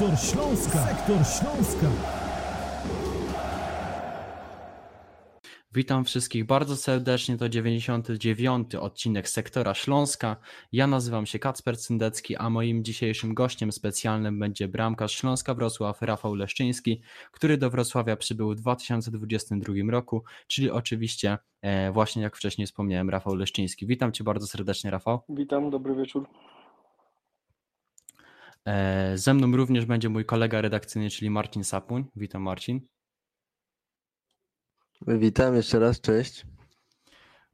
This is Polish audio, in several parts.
Sektor Śląska. Sektor Śląska. Witam wszystkich bardzo serdecznie. To 99. odcinek Sektora Śląska. Ja nazywam się Kacper Cyndecki, a moim dzisiejszym gościem specjalnym będzie bramkarz Śląska Wrocław Rafał Leszczyński, który do Wrocławia przybył w 2022 roku, czyli oczywiście e, właśnie jak wcześniej wspomniałem Rafał Leszczyński. Witam Cię bardzo serdecznie Rafał. Witam, dobry wieczór. E, ze mną również będzie mój kolega redakcyjny, czyli Marcin Sapuń. Witam Marcin. Witam jeszcze raz, cześć.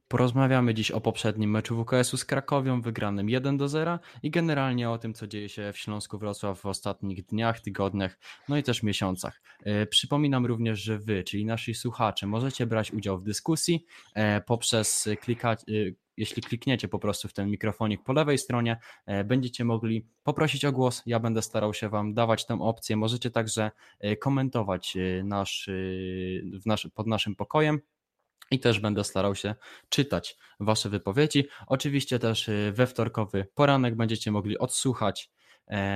Porozmawiamy dziś o poprzednim meczu WKS-u z Krakowią, wygranym 1 do 0 i generalnie o tym, co dzieje się w Śląsku Wrocław w ostatnich dniach, tygodniach, no i też miesiącach. E, przypominam również, że wy, czyli nasi słuchacze, możecie brać udział w dyskusji e, poprzez klikać, e, jeśli klikniecie po prostu w ten mikrofonik po lewej stronie, będziecie mogli poprosić o głos. Ja będę starał się Wam dawać tę opcję. Możecie także komentować nasz, nasz, pod naszym pokojem i też będę starał się czytać Wasze wypowiedzi. Oczywiście też we wtorkowy poranek będziecie mogli odsłuchać e,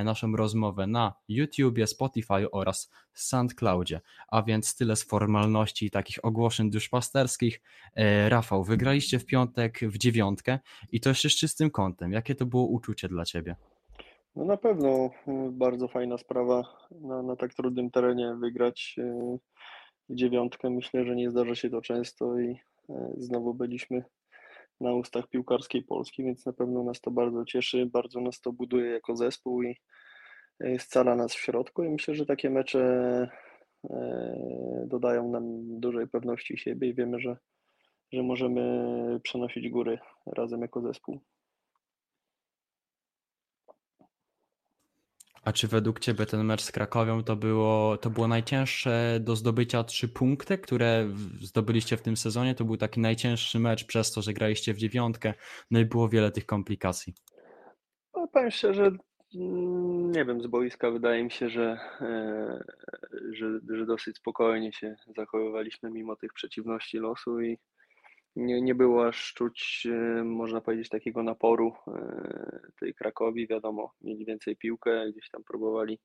naszą rozmowę na YouTubie, Spotify oraz SoundCloudzie. A więc tyle z formalności i takich ogłoszeń duszpasterskich. E, Rafał, wygraliście w piątek w dziewiątkę i to jeszcze z czystym kątem. Jakie to było uczucie dla Ciebie? No na pewno y, bardzo fajna sprawa na, na tak trudnym terenie wygrać y, dziewiątkę. Myślę, że nie zdarza się to często i e, znowu byliśmy na ustach piłkarskiej Polski, więc na pewno nas to bardzo cieszy, bardzo nas to buduje jako zespół i e, scala nas w środku i myślę, że takie mecze e, dodają nam dużej pewności siebie i wiemy, że, że możemy przenosić góry razem jako zespół. A czy według Ciebie ten mecz z Krakowią to było, to było najcięższe do zdobycia trzy punkty, które zdobyliście w tym sezonie? To był taki najcięższy mecz przez to, że graliście w dziewiątkę, no i było wiele tych komplikacji. No, powiem szczerze, mm, nie wiem, z boiska wydaje mi się, że, e, że, że dosyć spokojnie się zachowywaliśmy mimo tych przeciwności losu i nie, nie było aż czuć, e, można powiedzieć, takiego naporu e, tej Krakowi. Wiadomo, mieli więcej piłkę, gdzieś tam próbowali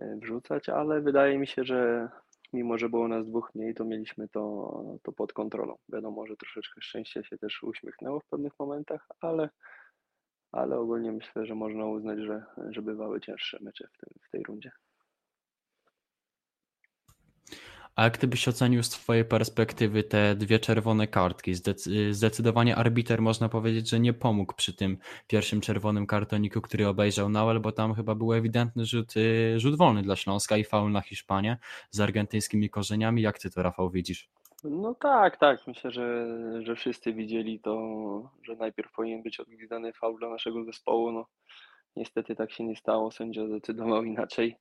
e, wrzucać, ale wydaje mi się, że mimo, że było nas dwóch mniej, to mieliśmy to, to pod kontrolą. Wiadomo, że troszeczkę szczęścia się też uśmiechnęło w pewnych momentach, ale, ale ogólnie myślę, że można uznać, że, że bywały cięższe mecze w, tym, w tej rundzie. A jak ty byś ocenił z twojej perspektywy te dwie czerwone kartki? Zdecydowanie arbiter można powiedzieć, że nie pomógł przy tym pierwszym czerwonym kartoniku, który obejrzał Nauel, bo tam chyba był ewidentny rzut, y, rzut wolny dla Śląska i faul na Hiszpanię z argentyńskimi korzeniami. Jak ty to, Rafał, widzisz? No tak, tak. Myślę, że, że wszyscy widzieli to, że najpierw powinien być odgwizdany faul dla naszego zespołu. No, niestety tak się nie stało. Sędzia zdecydował inaczej.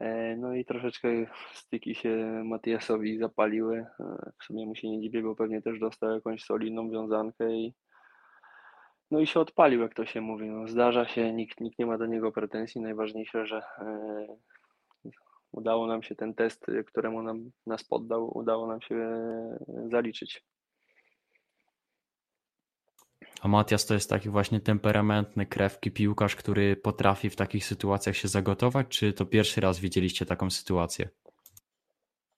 E, no i troszeczkę styki się Matiasowi zapaliły. E, w sumie mu się nie dziwię, bo pewnie też dostał jakąś solidną wiązankę i no i się odpalił, jak to się mówi. No, zdarza się, nikt, nikt nie ma do niego pretensji. Najważniejsze, że e, udało nam się ten test, któremu nam, nas poddał, udało nam się zaliczyć. A Matias to jest taki właśnie temperamentny, krewki piłkarz, który potrafi w takich sytuacjach się zagotować, czy to pierwszy raz widzieliście taką sytuację?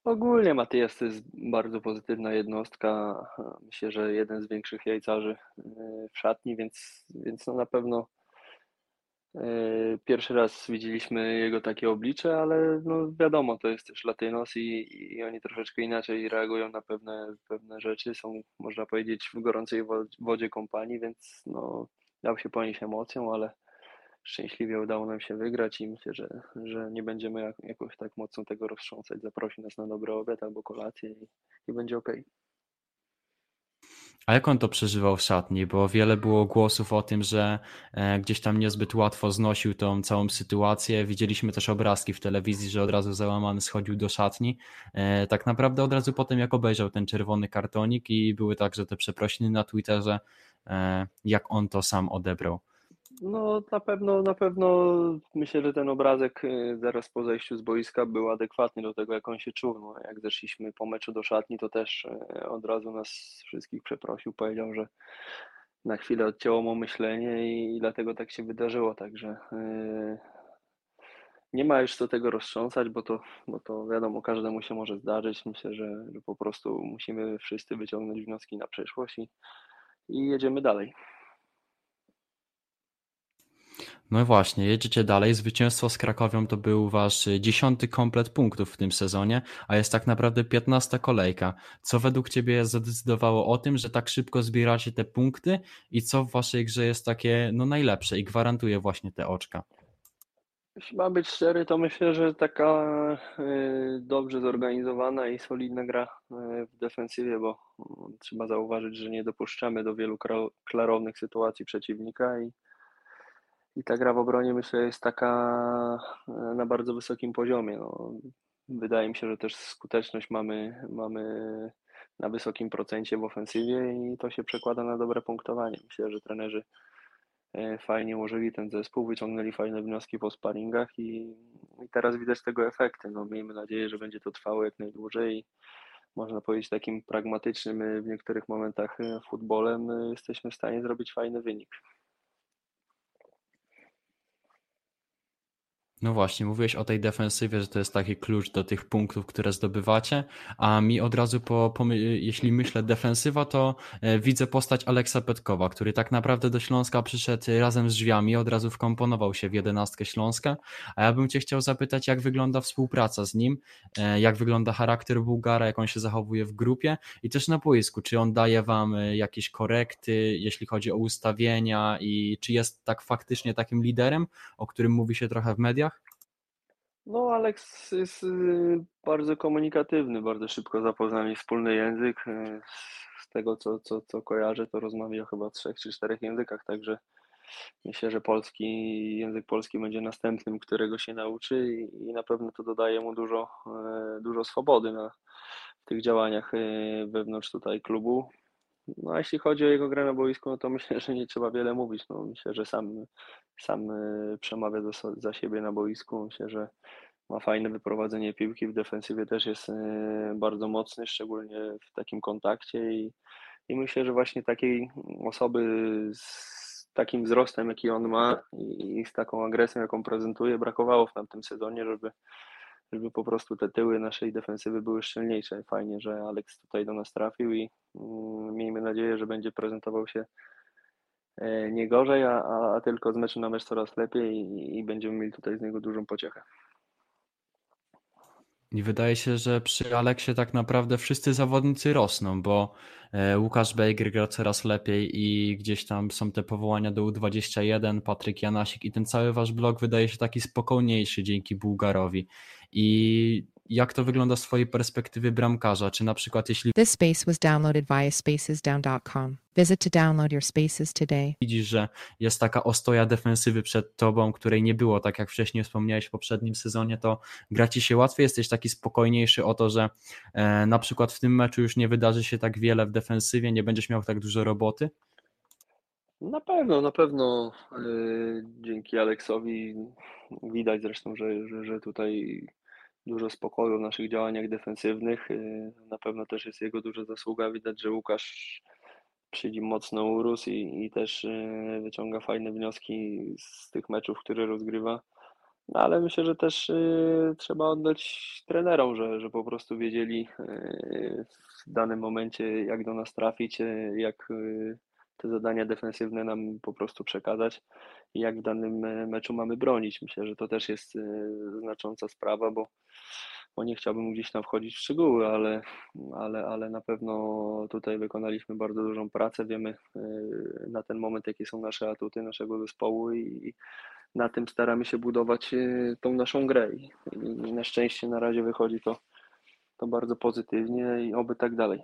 Ogólnie Matias to jest bardzo pozytywna jednostka. Myślę, że jeden z większych jajcarzy e, w szatni, więc, więc no na pewno pierwszy raz widzieliśmy jego takie oblicze, ale no wiadomo, to jest też Latynos i, i oni troszeczkę inaczej reagują na pewne, pewne rzeczy. Są, można powiedzieć, w gorącej wodzie kompanii, więc no, dał się ponieść emocją, ale szczęśliwie udało nam się wygrać i myślę, że, że nie będziemy jakoś tak mocno tego roztrząsać. Zaprosi nas na dobry obiad albo kolację i, i będzie ok. A jak on to przeżywał w szatni? Bo wiele było głosów o tym, że e, gdzieś tam niezbyt łatwo znosił tą całą sytuację. Widzieliśmy też obrazki w telewizji, że od razu załamany schodził do szatni. E, tak naprawdę od razu potem, jak obejrzał ten czerwony kartonik i były także te przeprosiny na Twitterze, e, jak on to sam odebrał. No na pewno, na pewno myślę, że ten obrazek y, zaraz po zejściu z boiska był adekwatny do tego, jak on się czuł. No, jak zeszliśmy po meczu do szatni, to też y, od razu nas wszystkich przeprosił, powiedział, że na chwilę odcięło mu myślenie i, dlatego tak się wydarzyło. Także yy, nie ma już co tego roztrząsać, bo to, bo to wiadomo, każdemu się może zdarzyć. Myślę, że, że po prostu musimy wszyscy wyciągnąć wnioski na przyszłość i, i jedziemy dalej. No właśnie, jedziecie dalej. Zwycięstwo z Krakowią to był wasz dziesiąty komplet punktów w tym sezonie, a jest tak naprawdę piętnasta kolejka. Co według ciebie zadecydowało o tym, że tak szybko zbieracie te punkty i co w waszej grze jest takie no najlepsze i gwarantuje właśnie te oczka? Jeśli mam być szczery, to myślę, że taka y, dobrze zorganizowana i solidna gra y, w defensywie, bo mm, trzeba zauważyć, że nie dopuszczamy do wielu klarownych sytuacji przeciwnika i i ta gra w obronie myślę jest taka e, na bardzo wysokim poziomie. No, wydaje mi się, że też skuteczność mamy, mamy na wysokim procencie w ofensywie i to się przekłada na dobre punktowanie. Myślę, że trenerzy e, fajnie ułożyli ten zespół, wyciągnęli fajne wnioski po sparingach i, i teraz widać tego efekty. No, miejmy nadzieję, że będzie to trwało jak najdłużej można powiedzieć takim pragmatycznym e, w niektórych momentach futbolem jesteśmy w stanie zrobić fajny wynik. No właśnie, mówiłeś o tej defensywie, że to jest taki klucz do tych punktów, które zdobywacie, a mi od razu, po, po jeśli myślę defensywa, to e, widzę postać Aleksa Petkowa, który tak naprawdę do Śląska przyszedł razem z drzwiami, od razu wkomponował się w jedenastkę Śląska, a ja bym Cię chciał zapytać, jak wygląda współpraca z nim, e, jak wygląda charakter Bułgara, jak on się zachowuje w grupie i też na boisku, czy on daje Wam e, jakieś korekty, jeśli chodzi o ustawienia i czy jest tak faktycznie takim liderem, o którym mówi się trochę w mediach? No, Alex jest y, bardzo komunikatywny, bardzo szybko zapoznali wspólny język. Y, z tego, co, co, co kojarzę, to rozmawia chyba w trzech czy czterech językach, także myślę, że polski, język polski będzie następnym, którego się nauczy i, i na pewno to dodaje mu dużo, y, dużo swobody na, w tych działaniach wewnątrz tutaj klubu. No a jeśli chodzi o jego grę na boisku, no to myślę, że nie trzeba wiele mówić. No, myślę, że sam, sam e, przemawia za, za siebie na boisku. Myślę, że ma fajne wyprowadzenie piłki, w defensywie też jest e, bardzo mocny, szczególnie w takim kontakcie i, i myślę, że właśnie takiej osoby z takim wzrostem, jaki on ma i z taką agresją, jaką prezentuje, brakowało w tamtym sezonie, żeby żeby po prostu te tyły naszej defensywy były szczelniejsze. Fajnie, że Alex tutaj do nas trafił i mm, miejmy nadzieję, że będzie prezentował się e, nie gorzej, a, a tylko z meczu na mecz coraz lepiej i, i będziemy mieli tutaj z niego dużą pociechę. I wydaje się, że przy Aleksie tak naprawdę wszyscy zawodnicy rosną, bo e, Łukasz Bejgr gra coraz lepiej i gdzieś tam są te powołania do U21, Patryk Janasik i ten cały wasz blok wydaje się taki spokojniejszy dzięki Bułgarowi. I jak to wygląda z twojej perspektywy bramkarza? Czy na przykład jeśli This space was downloaded via spacesdown.com. Visit to download your spaces today. widzisz, że jest taka ostoja defensywy przed tobą, której nie było, tak jak wcześniej wspomniałeś w poprzednim sezonie, to gra ci się łatwiej, jesteś taki spokojniejszy o to, że e, na przykład w tym meczu już nie wydarzy się tak wiele w defensywie, nie będziesz miał tak dużo roboty? Na pewno, na pewno yy, dzięki Aleksowi widać zresztą, że, że, że tutaj dużo spokoju w naszych działaniach defensywnych. Yy, na pewno też jest jego duża zasługa. Widać, że Łukasz przy nim mocno urósł i, i też yy, wyciąga fajne wnioski z tych meczów, które rozgrywa. No ale myślę, że też y, trzeba oddać trenerom, że, że po prostu wiedzieli y, w danym momencie, jak do nas trafić, y, jak te zadania defensywne nam po prostu przekazać i jak w danym e, meczu mamy bronić. Myślę, że to też jest e, znacząca sprawa, bo, bo nie chciałbym gdzieś tam wchodzić w szczegóły, ale, ale, ale na pewno tutaj wykonaliśmy bardzo dużą pracę. Wiemy e, na ten moment, jakie są nasze atuty naszego zespołu i na tym staramy się budować tą naszą grę. I na szczęście na razie wychodzi to, to bardzo pozytywnie i oby tak dalej.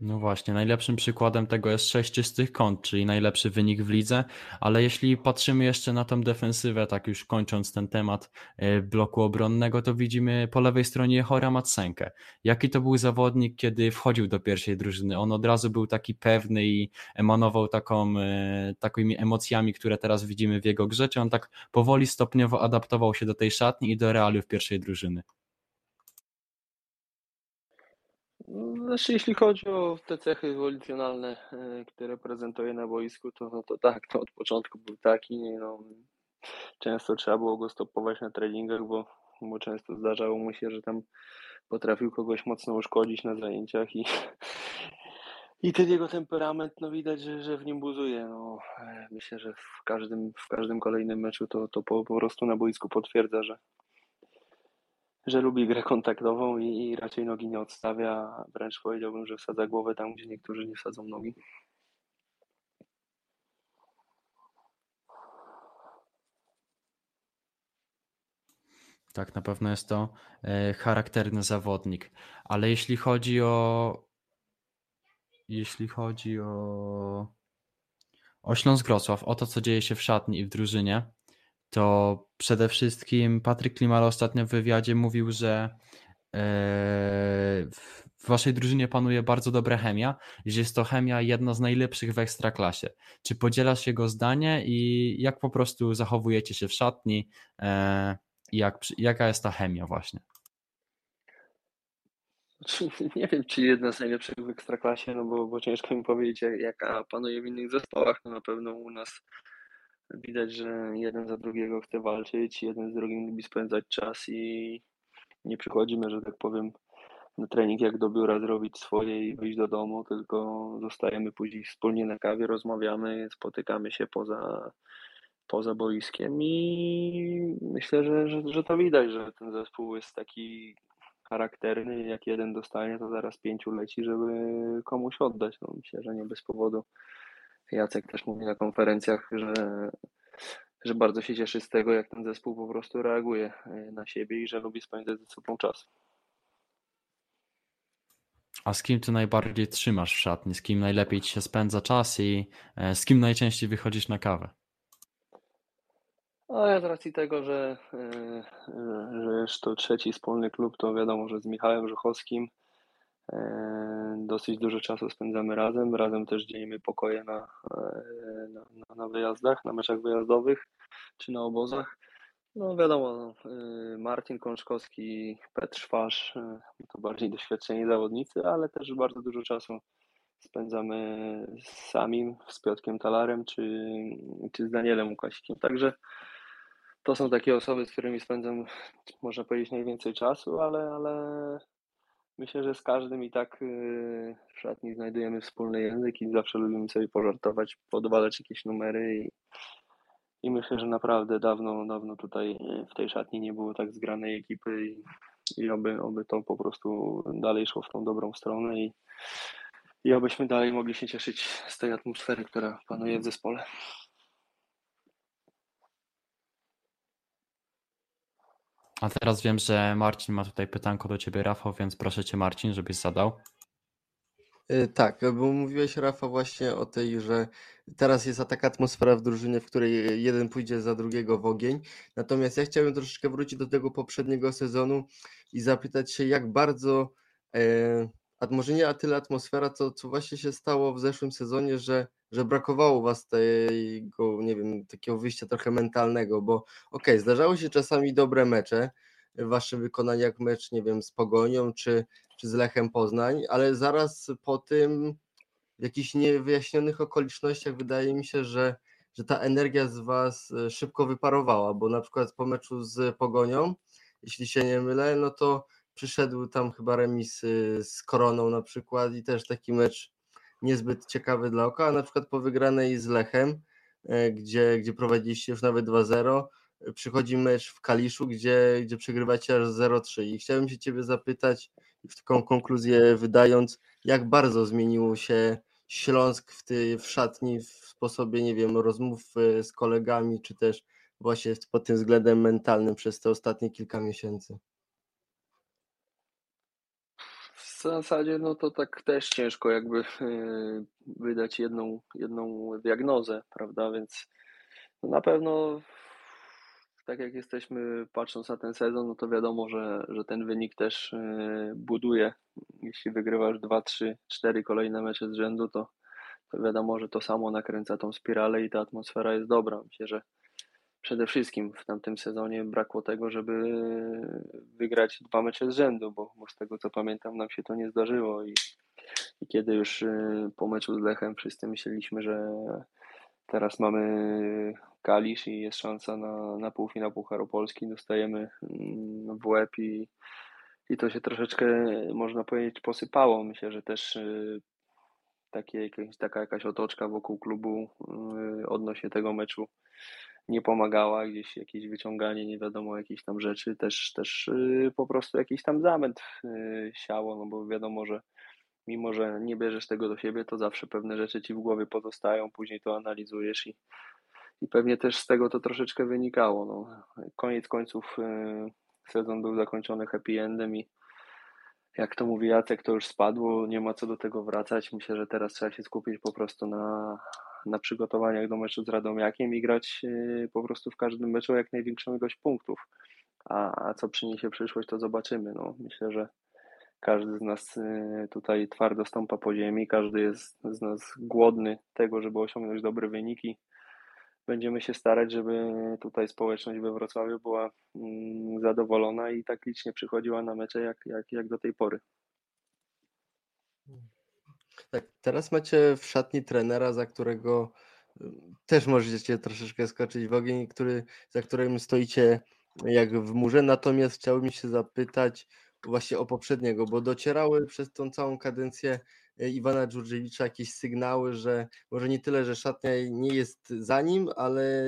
No właśnie, najlepszym przykładem tego jest sześć czystych kąt, czyli najlepszy wynik w lidze, ale jeśli patrzymy jeszcze na tą defensywę, tak już kończąc ten temat e, bloku obronnego, to widzimy po lewej stronie Chora Matsenkę. Jaki to był zawodnik, kiedy wchodził do pierwszej drużyny? On od razu był taki pewny i emanował taką, e, takimi emocjami, które teraz widzimy w jego grze, czy on tak powoli, stopniowo adaptował się do tej szatni i do realiów pierwszej drużyny? Znaczy, jeśli chodzi o te cechy ewolucjonalne, e, które prezentuje na boisku, to, no to tak, to od początku był taki. No, często trzeba było go stopować na treningach, bo, bo często zdarzało mu się, że tam potrafił kogoś mocno uszkodzić na zajęciach i, i ten jego temperament, no widać, że, że w nim buzuje. No, e, myślę, że w każdym, w każdym kolejnym meczu to, to po, po prostu na boisku potwierdza, że, że lubi grę kontaktową i, i raczej nogi nie odstawia. Wręcz powiedziałbym, że wsadza głowę tam, gdzie niektórzy nie wsadzą nogi. Tak, na pewno jest to e, charakterny zawodnik. Ale jeśli chodzi o. Jeśli chodzi o. O Śląsk Wrocław, o to, co dzieje się w szatni i w drużynie, to przede wszystkim Patryk Klimala ostatnio w wywiadzie mówił, że e, w waszej drużynie panuje bardzo dobra chemia, że jest to chemia jedna z najlepszych w ekstraklasie. Czy podzielasz jego zdanie i jak po prostu zachowujecie się w szatni e, jak, jaka jest ta chemia właśnie? Nie wiem, czy jedna z najlepszych w ekstraklasie, no bo, bo ciężko mi powiedzieć, jaka panuje w innych zespołach. No na pewno u nas Widać, że jeden za drugiego chce walczyć, jeden z drugim lubi spędzać czas i nie przychodzimy, że tak powiem, na trening jak do biura zrobić swoje i wyjść do domu, tylko zostajemy później wspólnie na kawie, rozmawiamy, spotykamy się poza, poza boiskiem i myślę, że, że, że to widać, że ten zespół jest taki charakterny, jak jeden dostanie, to zaraz pięciu leci, żeby komuś oddać. No, myślę, że nie bez powodu Jacek też mówi na konferencjach, że, że bardzo się cieszy z tego, jak ten zespół po prostu reaguje e, na siebie i że lubi spędzać ze sobą czas. A z kim ty najbardziej trzymasz w szatni? Z kim najlepiej ci się spędza czas i e, z kim najczęściej wychodzisz na kawę? A ja z racji tego, że, e, że jest to trzeci wspólny klub, to wiadomo, że z Michałem Żuchowskim Dosyć dużo czasu spędzamy razem. Razem też dzielimy pokoje na, na, na wyjazdach, na meczach wyjazdowych czy na obozach. No wiadomo, no, Marcin Kączkowski, Petr Szwarz to bardziej doświadczeni zawodnicy, ale też bardzo dużo czasu spędzamy z samim, z Piotrkiem Talarem czy, czy z Danielem Łukasikiem. Także to są takie osoby, z którymi spędzam, można powiedzieć, najwięcej czasu, ale, ale Myślę, że z każdym i tak y, w szatni znajdujemy wspólny język i zawsze lubimy sobie pożartować, podwalać jakieś numery i, i myślę, że naprawdę dawno, dawno tutaj y, w tej szatni nie było tak zgranej ekipy i, i oby, oby to po prostu dalej szło w tą dobrą stronę i, i obyśmy dalej mogli się cieszyć z tej atmosfery, która panuje w zespole. A teraz wiem, że Marcin ma tutaj pytanko do ciebie, Rafał, więc proszę cię, Marcin, żebyś zadał. Y, tak, bo mówiłeś, Rafa, właśnie o tej, że teraz jest taka atmosfera w drużynie, w której jeden pójdzie za drugiego w ogień. Natomiast ja chciałbym troszeczkę wrócić do tego poprzedniego sezonu i zapytać się, jak bardzo, e, może nie a tyle atmosfera, co, co właśnie się stało w zeszłym sezonie, że, że brakowało was tego, nie wiem, takiego wyjścia trochę mentalnego, bo okej, okay, zdarzały się czasami dobre mecze, w waszym wykonaniu, jak mecz, nie wiem, z Pogonią czy, czy z Lechem Poznań, ale zaraz po tym w jakichś niewyjaśnionych okolicznościach wydaje mi się, że, że ta energia z was e, szybko wyparowała, bo na przykład po meczu z Pogonią, jeśli się nie mylę, no to przyszedł tam chyba remis z Koroną na przykład i też taki mecz niezbyt ciekawy dla oka, a na przykład po wygranej z Lechem, e, gdzie, gdzie prowadziliście już nawet 2-0, przychodzi mecz w Kaliszu, gdzie, gdzie przegrywacie aż 0-3 i chciałbym się Ciebie zapytać, w taką konkluzję wydając, jak bardzo zmieniło się Śląsk w, ty, w szatni, w sposobie, nie wiem, rozmów e, z kolegami, czy też właśnie pod tym względem mentalnym przez te ostatnie kilka miesięcy? W zasadzie no to tak też ciężko jakby e, wydać jedną, jedną diagnozę, prawda, więc na pewno tak jak jesteśmy patrząc na ten sezon, no to wiadomo, że, że ten wynik też e, buduje. Jeśli wygrywasz 2, 3, 4 kolejne mecze z rzędu, to, to wiadomo, że to samo nakręca tą spiralę i ta atmosfera jest dobra. Myślę, że przede wszystkim w tamtym sezonie brakło tego, żeby wygrać dwa mecze z rzędu, bo, bo z tego co pamiętam nam się to nie zdarzyło i, i kiedy już y, po meczu z Lechem wszyscy myśleliśmy, że teraz mamy Kalisz i jest szansa na, na półfinał Pucharu Polski, dostajemy mm, w łeb i, i to się troszeczkę, można powiedzieć, posypało. Myślę, że też y, takie, taka jakaś otoczka wokół klubu y, odnośnie tego meczu nie pomagała, gdzieś jakieś wyciąganie nie wiadomo jakichś tam rzeczy, też, też y, po prostu jakiś tam zamęt siało, no bo wiadomo, że mimo, że nie bierzesz tego do siebie, to zawsze pewne rzeczy ci w głowie pozostają, później to analizujesz i, i pewnie też z tego to troszeczkę wynikało. No. Koniec końców sezon był zakończony happy endem i jak to mówi Jacek, to już spadło, nie ma co do tego wracać. Myślę, że teraz trzeba się skupić po prostu na, na przygotowaniach do meczu z Radomiakiem i grać y, po prostu w każdym meczu jak największą ilość punktów. A, a co przyniesie przyszłość, to zobaczymy. No, myślę, że każdy z nas y, tutaj twardo stąpa po ziemi, każdy jest z nas głodny tego, żeby osiągnąć dobre wyniki będziemy się starać, żeby tutaj społeczność we Wrocławiu była mm, zadowolona i tak licznie przychodziła na mecze jak, jak, jak do tej pory. Tak, teraz macie w szatni trenera, za którego y, też możecie troszeczkę skoczyć w ogień, który, za którym stoicie jak w murze. Natomiast chciałbym się zapytać właśnie o poprzedniego, bo docierały przez tą całą kadencję E, Iwana Dżurdziewicza jakieś sygnały, że może nie tyle, że szatnia nie jest za nim, ale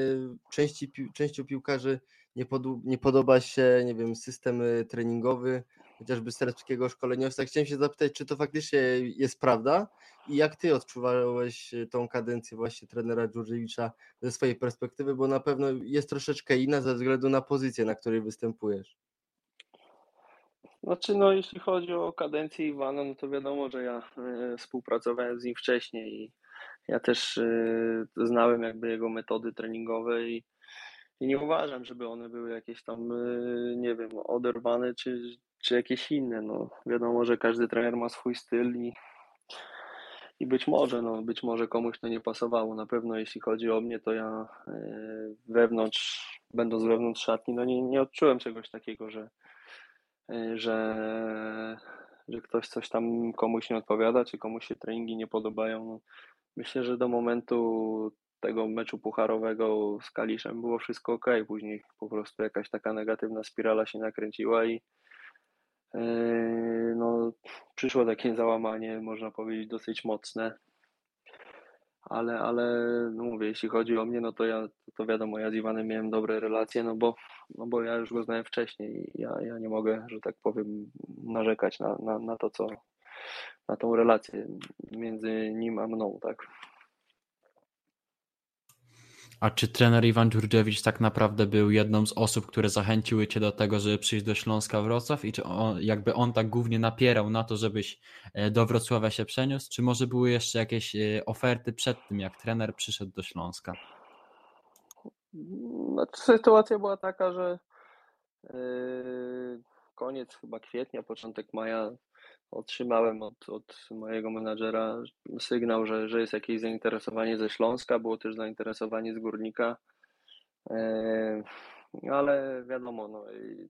części, częścią piłkarzy nie, pod, nie podoba się, nie wiem, system treningowy, chociażby serbskiego szkoleniowca. Chciałem się zapytać, czy to faktycznie jest prawda i jak ty odczuwałeś e, tą kadencję właśnie trenera Dżurdziewicza ze swojej perspektywy, bo na pewno jest troszeczkę inna ze względu na pozycję, na której występujesz. Znaczy, no jeśli chodzi o kadencję Iwana, no to wiadomo, że ja y, współpracowałem z nim wcześniej i ja też y, znałem jakby jego metody treningowe i, i nie uważam, żeby one były jakieś tam, nie wiem, oderwane czy, czy jakieś inne. No, wiadomo, że każdy trener ma swój styl i, i być może, no, być może komuś to nie pasowało. Na pewno jeśli chodzi o mnie, to ja wewnątrz, będąc wewnątrz szatni, no nie, nie odczułem czegoś takiego, że Y, że, że ktoś coś tam komuś nie odpowiada, czy komuś się treningi nie podobają. No, myślę, że do momentu tego meczu pucharowego z Kaliszem było wszystko ok. Później po prostu jakaś taka negatywna spirala się nakręciła i no, przyszło takie załamanie, można powiedzieć, dosyć mocne ale, ale no mówię, jeśli chodzi o mnie, no to ja, to wiadomo, ja z Iwanem miałem dobre relacje, no bo, no bo ja już go znałem wcześniej i ja, ja nie mogę, że tak powiem, narzekać na, na, na to, co, na tą relację między nim a mną, tak. A czy trener Iwan Dżurdziewicz tak naprawdę był jedną z osób, które zachęciły cię do tego, żeby przyjść do Śląska Wrocław i czy on, jakby on tak głównie napierał na to, żebyś e, do Wrocławia się przeniósł, czy może były jeszcze jakieś e, oferty przed tym, jak trener przyszedł do Śląska? Znaczy, sytuacja była taka, że yy, koniec chyba kwietnia, początek maja otrzymałem od, od mojego menadżera sygnał, że, że jest jakieś zainteresowanie ze Śląska, było też zainteresowanie z Górnika, e, ale wiadomo, no,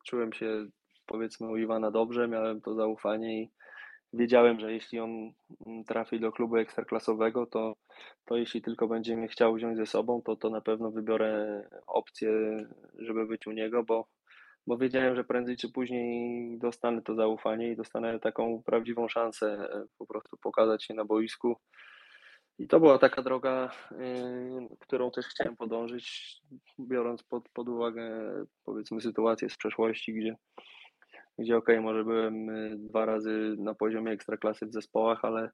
czułem się powiedzmy u Iwana dobrze, miałem to zaufanie i wiedziałem, że jeśli on trafi do klubu ekstraklasowego, to, to jeśli tylko będzie mnie chciał wziąć ze sobą, to, to na pewno wybiorę opcję, żeby być u niego, bo bo wiedziałem, że prędzej czy później dostanę to zaufanie i dostanę taką prawdziwą szansę e, po prostu pokazać się na boisku. I to była taka droga, yy, którą też chciałem podążyć, biorąc pod, pod uwagę powiedzmy sytuację z przeszłości, gdzie, gdzie ok, może byłem e, dwa razy na poziomie ekstraklasy w zespołach, ale,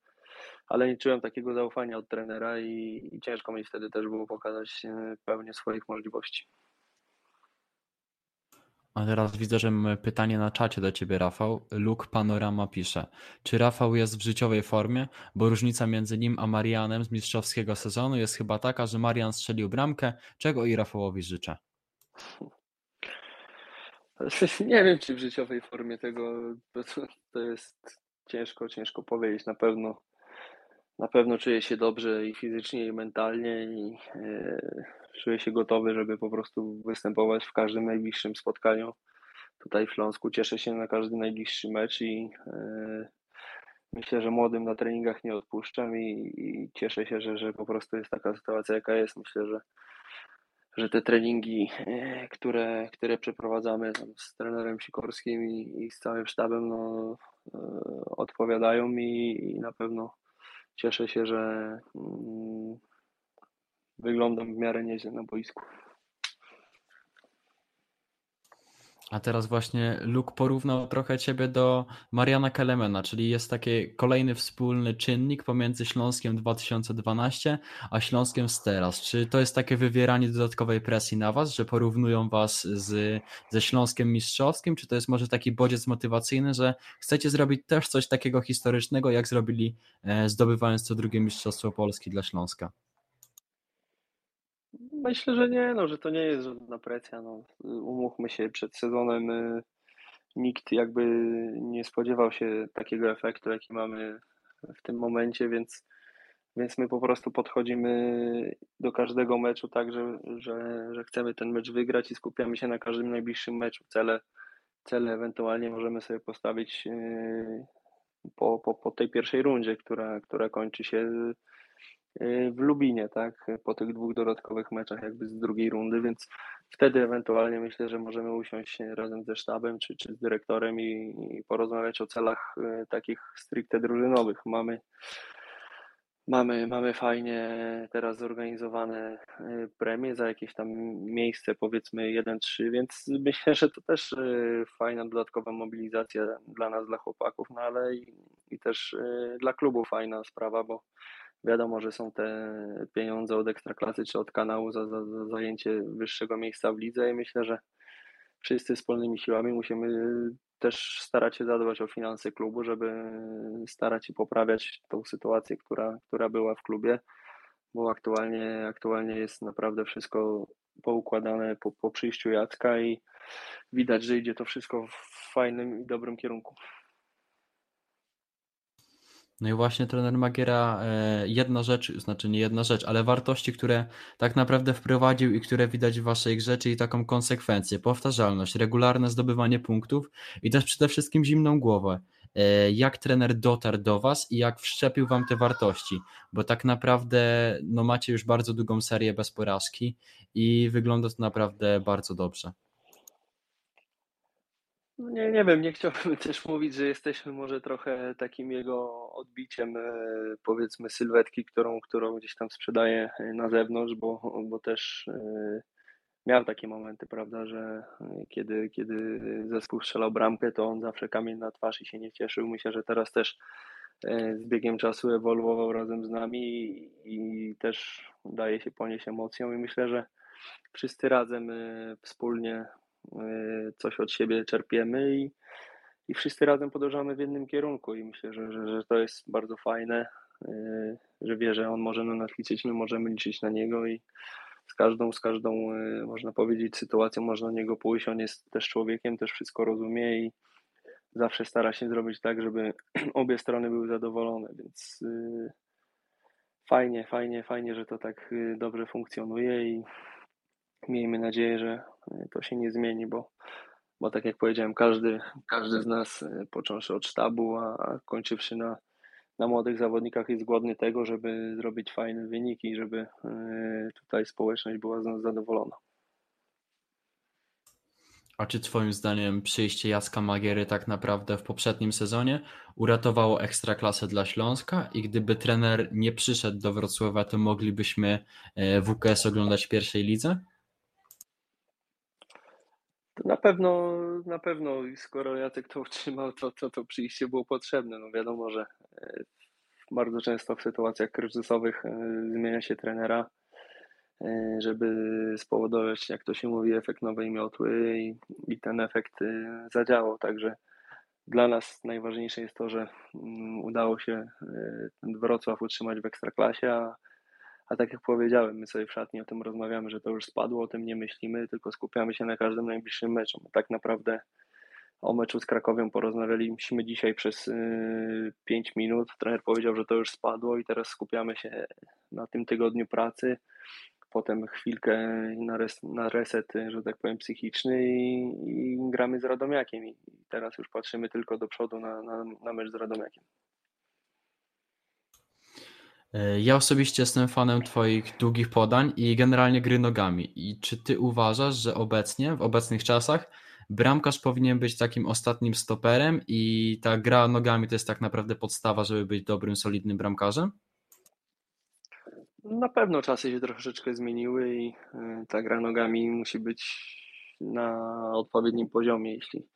ale nie czułem takiego zaufania od trenera i, i ciężko mi wtedy też było pokazać pełnię swoich możliwości. A teraz widzę, że mamy pytanie na czacie do ciebie, Rafał. Luke Panorama pisze. Czy Rafał jest w życiowej formie? Bo różnica między nim a Marianem z mistrzowskiego sezonu jest chyba taka, że Marian strzelił bramkę, czego i Rafałowi życzę. Nie wiem, czy w życiowej formie tego to jest ciężko, ciężko powiedzieć. Na pewno na pewno czuję się dobrze i fizycznie, i mentalnie i e, czuję się gotowy, żeby po prostu występować w każdym najbliższym spotkaniu tutaj w Śląsku. Cieszę się na każdy najbliższy mecz i yy, myślę, że młodym na treningach nie odpuszczam i, i cieszę się, że, że po prostu jest taka sytuacja, jaka jest. Myślę, że że te treningi, e, które, które przeprowadzamy z trenerem Sikorskim i, i z całym sztabem, no, e, odpowiadają mi i na pewno cieszę się, że mm, wyglądam w miarę nieźle na boisku. A teraz właśnie Luke porównał trochę ciebie do Mariana Kelemena, czyli jest taki kolejny wspólny czynnik pomiędzy Śląskiem 2012 a Śląskiem z teraz. Czy to jest takie wywieranie dodatkowej presji na was, że porównują was z, ze Śląskiem mistrzowskim, czy to jest może taki bodziec motywacyjny, że chcecie zrobić też coś takiego historycznego, jak zrobili e, zdobywając co drugie Mistrzostwo Polski dla Śląska? Myślę, że nie, no, że to nie jest żadna presja. No. Umówmy się, przed sezonem y, nikt jakby nie spodziewał się takiego efektu, jaki mamy w tym momencie, więc, więc my po prostu podchodzimy do każdego meczu tak, że, że, że chcemy ten mecz wygrać i skupiamy się na każdym najbliższym meczu. Cele, cele ewentualnie możemy sobie postawić y, po, po, po tej pierwszej rundzie, która, która kończy się w Lubinie, tak, po tych dwóch dodatkowych meczach jakby z drugiej rundy, więc wtedy ewentualnie myślę, że możemy usiąść razem ze sztabem czy, czy z dyrektorem i, i porozmawiać o celach e, takich stricte drużynowych. Mamy Mamy, mamy fajnie teraz zorganizowane e, premie za jakieś tam miejsce, powiedzmy 1-3, więc myślę, że to też fajna dodatkowa mobilizacja dla nas, dla chłopaków, no ale i, i też dla klubu fajna sprawa, bo Wiadomo, że są te pieniądze od ekstraklasy czy od kanału za, za, za zajęcie wyższego miejsca w lidze i myślę, że wszyscy wspólnymi siłami musimy też starać się zadbać o finanse klubu, żeby starać się poprawiać tą sytuację, która, która była w klubie, bo aktualnie, aktualnie jest naprawdę wszystko poukładane po, po przyjściu Jacka i widać, że idzie to wszystko w fajnym i dobrym kierunku. No i właśnie trener Magiera e, jedna rzecz, znaczy nie jedna rzecz, ale wartości, które tak naprawdę wprowadził i które widać w waszej grze, czyli taką konsekwencję, powtarzalność, regularne zdobywanie punktów i też przede wszystkim zimną głowę. E, jak trener dotarł do was i jak wszczepił wam te wartości, bo tak naprawdę no macie już bardzo długą serię bez porażki i wygląda to naprawdę bardzo dobrze. No nie, nie wiem, nie chciałbym też mówić, że jesteśmy może trochę takim jego odbiciem, e, powiedzmy, sylwetki, którą, którą gdzieś tam sprzedaje e, na zewnątrz, bo, bo też e, miał takie momenty, prawda, że kiedy, kiedy zespół strzelał bramkę, to on zawsze kamień na twarz i się nie cieszył. Myślę, że teraz też z biegiem czasu ewoluował razem z nami i, i też daje się ponieść emocją i myślę, że wszyscy razem wspólnie coś od siebie czerpiemy i, i wszyscy razem podążamy w jednym kierunku i myślę, że, że, że to jest bardzo fajne, y, że wie, że on może na nas liczyć, my możemy liczyć na niego i z każdą, z każdą, y, można powiedzieć, sytuacją można na niego pójść. On jest też człowiekiem, też wszystko rozumie i zawsze stara się zrobić tak, żeby obie strony były zadowolone, więc fajnie, fajnie, fajnie, że to tak dobrze funkcjonuje i miejmy nadzieję, że e, to się nie zmieni, bo, bo tak jak powiedziałem, każdy, każdy z nas, e, począwszy od sztabu, a, a kończywszy na, na młodych zawodnikach, jest głodny tego, żeby zrobić fajne wyniki i żeby e, tutaj społeczność była z nas zadowolona. A czy Twoim zdaniem przyjście Jacka Magiery tak naprawdę w poprzednim sezonie uratowało ekstraklasę dla Śląska i gdyby trener nie przyszedł do Wrocławia, to moglibyśmy WKS oglądać w pierwszej lidze? Na pewno, na pewno, skoro Jacek to utrzymał, to, to to przyjście było potrzebne. No wiadomo, że e, bardzo często w sytuacjach kryzysowych e, zmienia się trenera, e, żeby spowodować, jak to się mówi, efekt nowej miotły i, i ten efekt zadziałał. Także dla nas najważniejsze jest to, że mm, udało się Wrocław utrzymać w ekstraklasie, a a tak jak powiedziałem, my sobie w szatni o tym rozmawiamy, że to już spadło, o tym nie myślimy, tylko skupiamy się na każdym najbliższym meczu. tak naprawdę o meczu z Krakowią porozmawialiśmy dzisiaj przez 5 y, minut. Trener powiedział, że to już spadło i teraz skupiamy się na tym tygodniu pracy, potem chwilkę na, res, na reset, że tak powiem, psychiczny i, i gramy z Radomiakiem. I teraz już patrzymy tylko do przodu na, na, na mecz z Radomiakiem. E, Ja osobiście jestem fanem Twoich długich podań i generalnie gry nogami. I czy Ty uważasz, że obecnie, w obecnych czasach, bramkarz powinien być takim ostatnim stoperem i ta gra nogami to jest tak naprawdę podstawa, żeby być dobrym, solidnym bramkarzem? Na pewno czasy się troszeczkę zmieniły i y, ta gra nogami musi być na odpowiednim poziomie. Jeśli,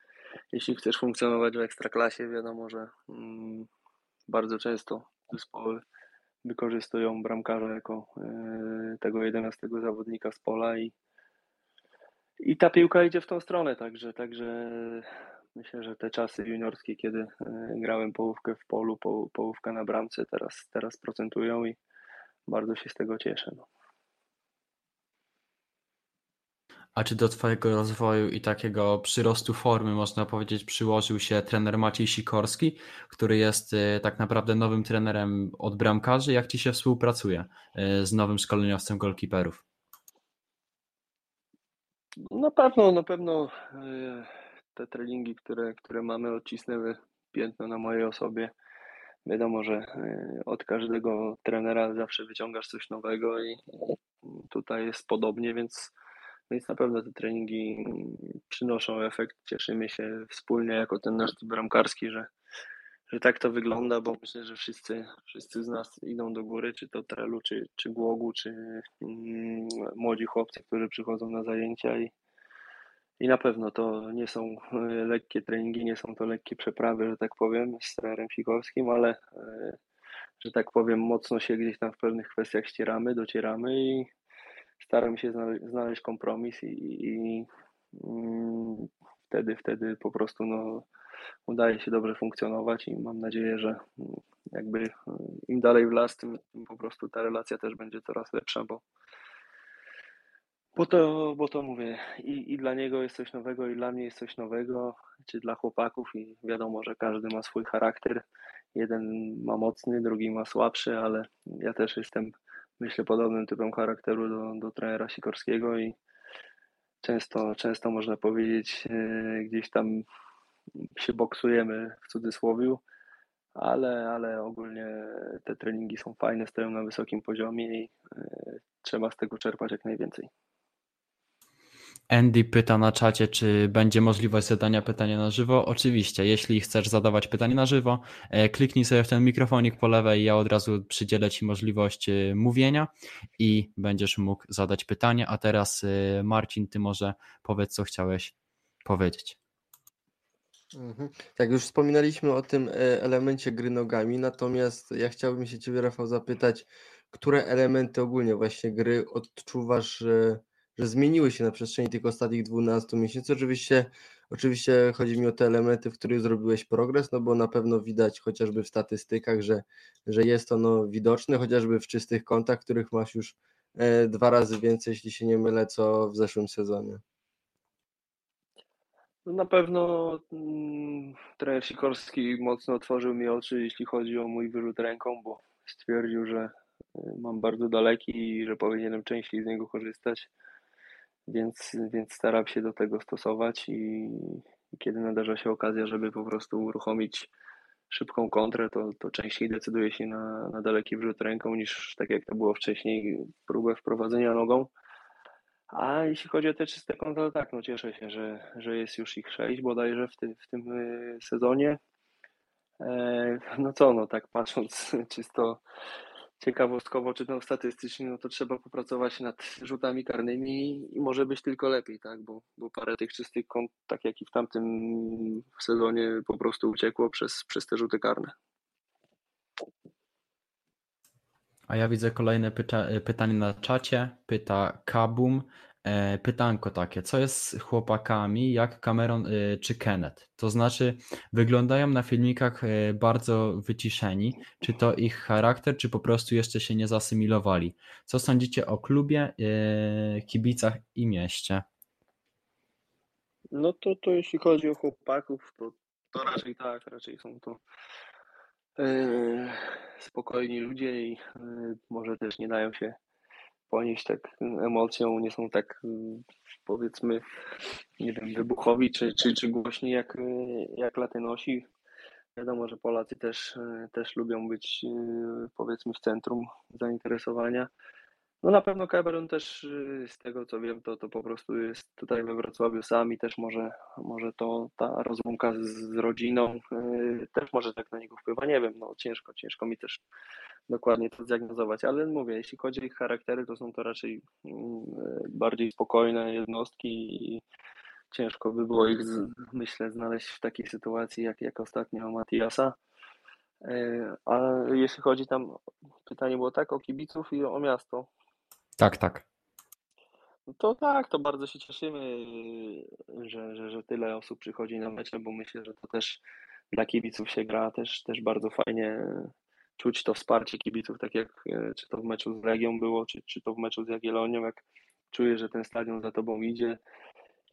jeśli chcesz funkcjonować w ekstraklasie, wiadomo, że mm, bardzo często zespoły wykorzystują bramkarza jako y, tego 11 zawodnika z pola i, i ta piłka idzie w tą stronę, także, także myślę, że te czasy juniorskie, kiedy y, grałem połówkę w polu, po, połówkę na bramce, teraz, teraz procentują i bardzo się z tego cieszę. No. A czy do Twojego rozwoju i takiego przyrostu formy, można powiedzieć, przyłożył się trener Maciej Sikorski, który jest y, tak naprawdę nowym trenerem od bramkarzy? Jak Ci się współpracuje y, z nowym szkoleniowcem golkiperów? Na pewno, na pewno y, te treningi, które, które mamy, odcisnęły piętno na mojej osobie. Wiadomo, że od każdego trenera zawsze wyciągasz coś nowego i tutaj jest podobnie, więc, więc na pewno te treningi przynoszą efekt. Cieszymy się wspólnie jako ten nasz bramkarski, że, że tak to wygląda, bo myślę, że wszyscy, wszyscy z nas idą do góry, czy to Trelu, czy, czy Głogu, czy mm, młodzi chłopcy, którzy przychodzą na zajęcia i, i na pewno to nie są e, lekkie treningi, nie są to lekkie przeprawy, że tak powiem, z trenerem ale e, że tak powiem, mocno się gdzieś tam w pewnych kwestiach ścieramy, docieramy i staramy się znaleźć, znaleźć kompromis i, i mm, wtedy, wtedy po prostu no, udaje się dobrze funkcjonować i mam nadzieję, że mm, jakby y, im dalej w las, tym, tym po prostu ta relacja też będzie coraz lepsza, bo bo to, bo to mówię, i, i dla niego jest coś nowego, i dla mnie jest coś nowego, czy dla chłopaków, i wiadomo, że każdy ma swój charakter. Jeden ma mocny, drugi ma słabszy, ale ja też jestem, myślę, podobnym typem charakteru do, do trenera Sikorskiego i często, często można powiedzieć, e, gdzieś tam się boksujemy w cudzysłowie, ale, ale ogólnie te treningi są fajne, stoją na wysokim poziomie i e, trzeba z tego czerpać jak najwięcej. Andy pyta na czacie, czy będzie możliwość zadania pytania na żywo. Oczywiście, jeśli chcesz zadawać pytanie na żywo, e, kliknij sobie w ten mikrofonik po lewej, ja od razu przydzielę Ci możliwość e, mówienia i będziesz mógł zadać pytanie. A teraz e, Marcin, Ty może powiedz, co chciałeś powiedzieć. Mhm. Tak, już wspominaliśmy o tym elemencie gry nogami, natomiast ja chciałbym się Ciebie, Rafał, zapytać, które elementy ogólnie właśnie gry odczuwasz, że, zmieniły się na przestrzeni tych ostatnich 12 miesięcy? Oczywiście, oczywiście chodzi mi o te elementy, w których zrobiłeś progres, no bo na pewno widać chociażby w statystykach, że, że jest to no, widoczne, chociażby w czystych kątach, których masz już e, dwa razy więcej, jeśli się nie mylę, co w zeszłym sezonie. No Na pewno mm, trener Sikorski mocno otworzył mi oczy, jeśli chodzi o mój wyrzut ręką, bo stwierdził, że y, mam bardzo daleki i że powinienem częściej z niego korzystać, więc, więc staram się do tego stosować i kiedy nadarza się okazja, żeby po prostu uruchomić szybką kontrę, to, to częściej decyduję się na, na daleki wrzut ręką niż tak jak to było wcześniej, próbę wprowadzenia nogą. A jeśli chodzi o te czyste konta, to tak, no cieszę się, że, że jest już ich sześć bodajże w tym, w tym y, sezonie. E, No co, no tak patrząc czysto ciekawostkowo, czy tam statystycznie, no to trzeba popracować nad rzutami karnymi i może być tylko lepiej, tak, bo, bo parę tych czystych kąt, tak jak i w tamtym sezonie, po prostu uciekło przez, przez te rzuty karne. A ja widzę kolejne pyta pytanie na czacie. Pyta Kabum. E, pytanko takie, co jest z chłopakami jak Cameron y, czy Kenneth? To znaczy, wyglądają na filmikach y, bardzo wyciszeni. Czy to ich charakter, czy po prostu jeszcze się nie zasymilowali? Co sądzicie o klubie, kibicach i mieście? No to, to jeśli chodzi o chłopaków, to, to raczej tak, raczej są to e, spokojni ludzie i e, może też nie dają się ponieść tak emocją, nie są tak powiedzmy, nie wiem, wybuchowi czy, czy, czy głośni jak, jak latynosi. Wiadomo, że Polacy też, też lubią być powiedzmy w centrum zainteresowania. No na pewno Cameron też z tego co wiem, to, to po prostu jest tutaj we Wrocławiu sam i też może, może to ta rozłąka z, z rodziną też może tak na niego wpływa. Nie wiem, no ciężko, ciężko mi też dokładnie to zdiagnozować, ale mówię, jeśli chodzi o ich charaktery, to są to raczej yy, bardziej spokojne jednostki i ciężko by było ich, myślę, znaleźć w takiej sytuacji jak, jak ostatnio Matiasa. Yy, a jeśli chodzi tam, pytanie było tak o kibiców i o miasto, tak, tak. No to tak, to bardzo się cieszymy, że, że, że tyle osób przychodzi na mecze, bo myślę, że to też dla kibiców się gra też, też bardzo fajnie czuć to wsparcie kibiców, tak jak e, czy to w meczu z Legią było, czy, czy to w meczu z Jagiellonią, jak czujesz, że ten stadion za tobą idzie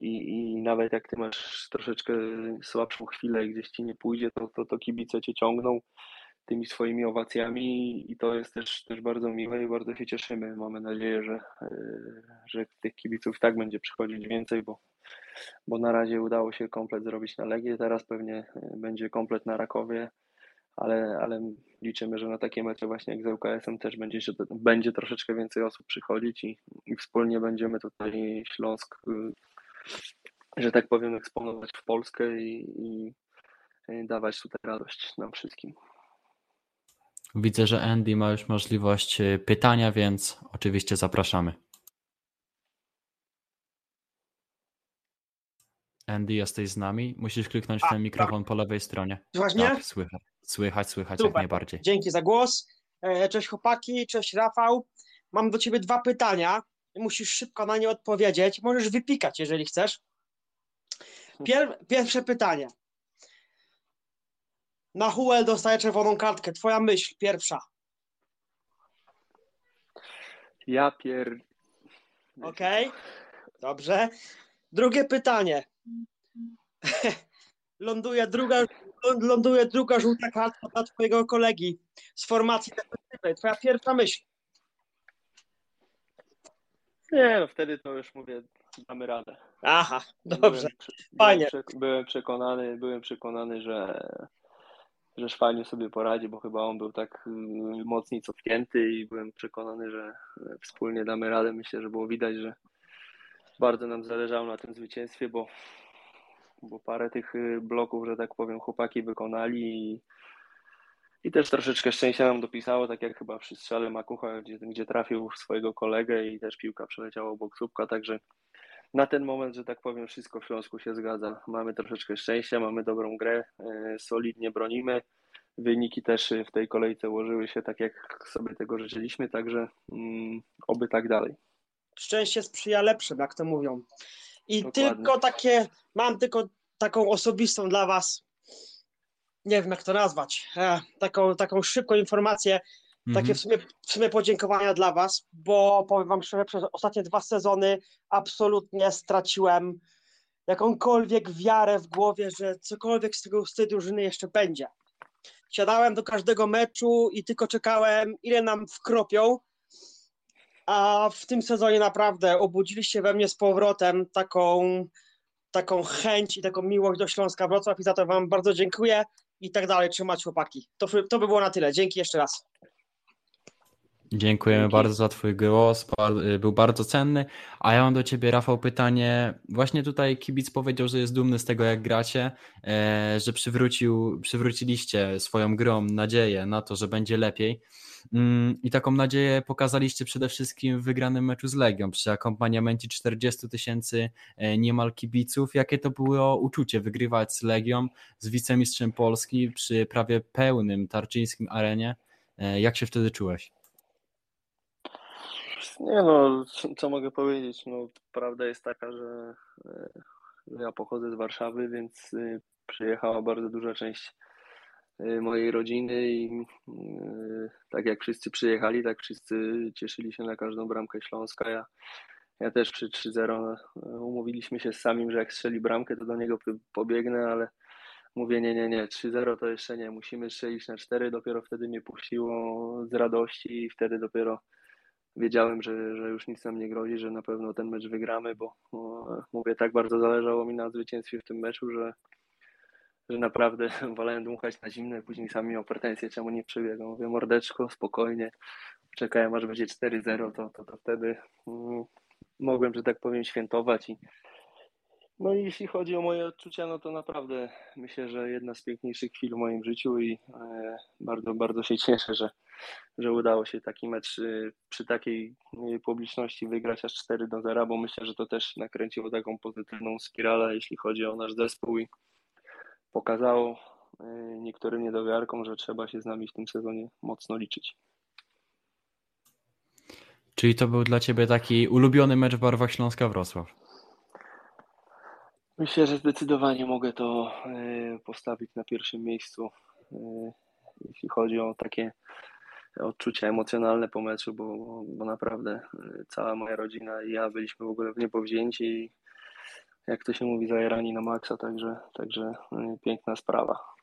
i, i nawet jak ty masz troszeczkę słabszą chwilę i gdzieś ci nie pójdzie, to, to, to kibice cię ciągną tymi swoimi owacjami i to jest też, też bardzo miłe i bardzo się cieszymy. Mamy nadzieję, że, e, że tych kibiców tak będzie przychodzić więcej, bo, bo na razie udało się komplet zrobić na Legię, teraz pewnie e, będzie komplet na Rakowie, ale, ale liczymy, że na takie mecze właśnie jak z ŁKS-em też będzie, będzie troszeczkę więcej osób przychodzić i, i wspólnie będziemy tutaj Śląsk, e, że tak powiem, eksponować w Polskę i, i dawać tutaj radość nam wszystkim. Widzę, że Andy ma już możliwość y, pytania, więc oczywiście zapraszamy. Andy, jesteś z nami? Musisz kliknąć w ten mikrofon po lewej stronie. Mnie? Tak, słychać, słychać, słychać Super. jak najbardziej. Dzięki za głos. E, Cześć chłopaki, cześć Rafał. Mam do ciebie dwa pytania. Musisz szybko na nie odpowiedzieć. Możesz wypikać, jeżeli chcesz. Pier pierwsze pytanie. Na Huel dostaje czerwoną kartkę. Twoja myśl pierwsza. Ja pier... Okej, dobrze. Drugie pytanie. ląduje, druga, ląduje druga żółta kartka dla twojego kolegi z formacji defensywnej. Twoja pierwsza myśl. Nie, no wtedy to już mówię, damy radę. Aha, dobrze. Byłem, Fajnie. Byłem, prze- byłem przekonany, byłem przekonany, że, że Szwaniu sobie poradzi, bo chyba on był tak y, mocniej cofnięty i byłem przekonany, że wspólnie damy radę. Myślę, że było widać, że bardzo nam zależało na tym zwycięstwie, bo, bo parę tych y, bloków, że tak powiem, chłopaki wykonali i, i też troszeczkę szczęścia nam dopisało, tak jak chyba przy strzale Makucha, gdzie, gdzie trafił swojego kolegę i też piłka przeleciała obok słupka, także na ten moment, że tak powiem, wszystko w Śląsku się zgadza. Mamy troszeczkę szczęścia, mamy dobrą grę, e, solidnie bronimy. Wyniki też w tej kolejce ułożyły się tak, jak sobie tego życzyliśmy, także mm, oby tak dalej. Szczęście sprzyja lepszym, jak to mówią. I Dokładnie. tylko takie, mam tylko taką osobistą dla was, nie wiem jak to nazwać, e, taką, taką szybką informację, Mhm. takie w sumie, w sumie podziękowania dla was, bo powiem wam szczerze, przez ostatnie dwa sezony absolutnie straciłem jakąkolwiek wiarę w głowie, że cokolwiek z tego z tej drużyny jeszcze będzie. Siadałem do każdego meczu i tylko czekałem, ile nam wkropią, a w tym sezonie naprawdę obudziliście we mnie z powrotem taką, taką chęć i taką miłość do Śląska Wrocław i za to wam bardzo dziękuję i tak dalej, trzymać chłopaki. To, to by było na tyle. Dzięki jeszcze raz. Dziękujemy Dzięki. bardzo za Twój głos, był bardzo cenny. A ja mam do Ciebie, Rafał, pytanie. Właśnie tutaj kibic powiedział, że jest dumny z tego, jak gracie, e, że przywrócił, przywróciliście swoją grą nadzieję na to, że będzie lepiej. Mm, I taką nadzieję pokazaliście przede wszystkim w wygranym meczu z Legią przy akompaniamencie 40 tysięcy e, niemal kibiców. Jakie to było uczucie wygrywać z Legią, z wicemistrzem Polski przy prawie pełnym tarczyńskim arenie? E, Jak się wtedy czułeś? Nie no, co mogę powiedzieć? No, prawda jest taka, że e, ja pochodzę z Warszawy, więc e, przyjechała bardzo duża część mojej rodziny i e, tak jak wszyscy przyjechali, tak wszyscy cieszyli się na każdą bramkę Śląska. Ja, ja też przy 3-0 e, umówiliśmy się z samim, że jak strzeli bramkę, to do niego pobiegnę, ale mówię nie, nie, nie, 3-0 to jeszcze nie, musimy strzelić na 4, dopiero wtedy mnie puściło z radości i wtedy dopiero wiedziałem, że, że już nic nam nie grozi, że na pewno ten mecz wygramy, bo mówię, tak bardzo zależało mi na zwycięstwie w tym meczu, że, że naprawdę wolałem dmuchać na zimne, później sami miał pretensje, czemu nie przebiegał. Mówię, mordeczko, spokojnie, czekałem aż będzie 4-0, to, to, to wtedy mm, mogłem, że tak powiem, świętować i no i jeśli chodzi o moje odczucia, no to naprawdę myślę, że jedna z piękniejszych chwil w moim życiu i e, bardzo, bardzo się cieszę, że, że udało się taki mecz e, przy takiej e, publiczności wygrać aż 4 do 0, bo myślę, że to też nakręciło taką pozytywną spiralę, jeśli chodzi o nasz zespół i pokazało e, niektórym niedowiarkom, że trzeba się z nami w tym sezonie mocno liczyć. Czyli to był dla ciebie taki ulubiony mecz w barwach Śląska Wrocław. Myślę, że zdecydowanie mogę to e, postawić na pierwszym miejscu, e, jeśli chodzi o takie odczucia emocjonalne po meczu, bo, bo naprawdę cała moja rodzina i ja byliśmy w ogóle w niebo wzięci i jak to się mówi, zajerani na maksa, także, także piękna sprawa.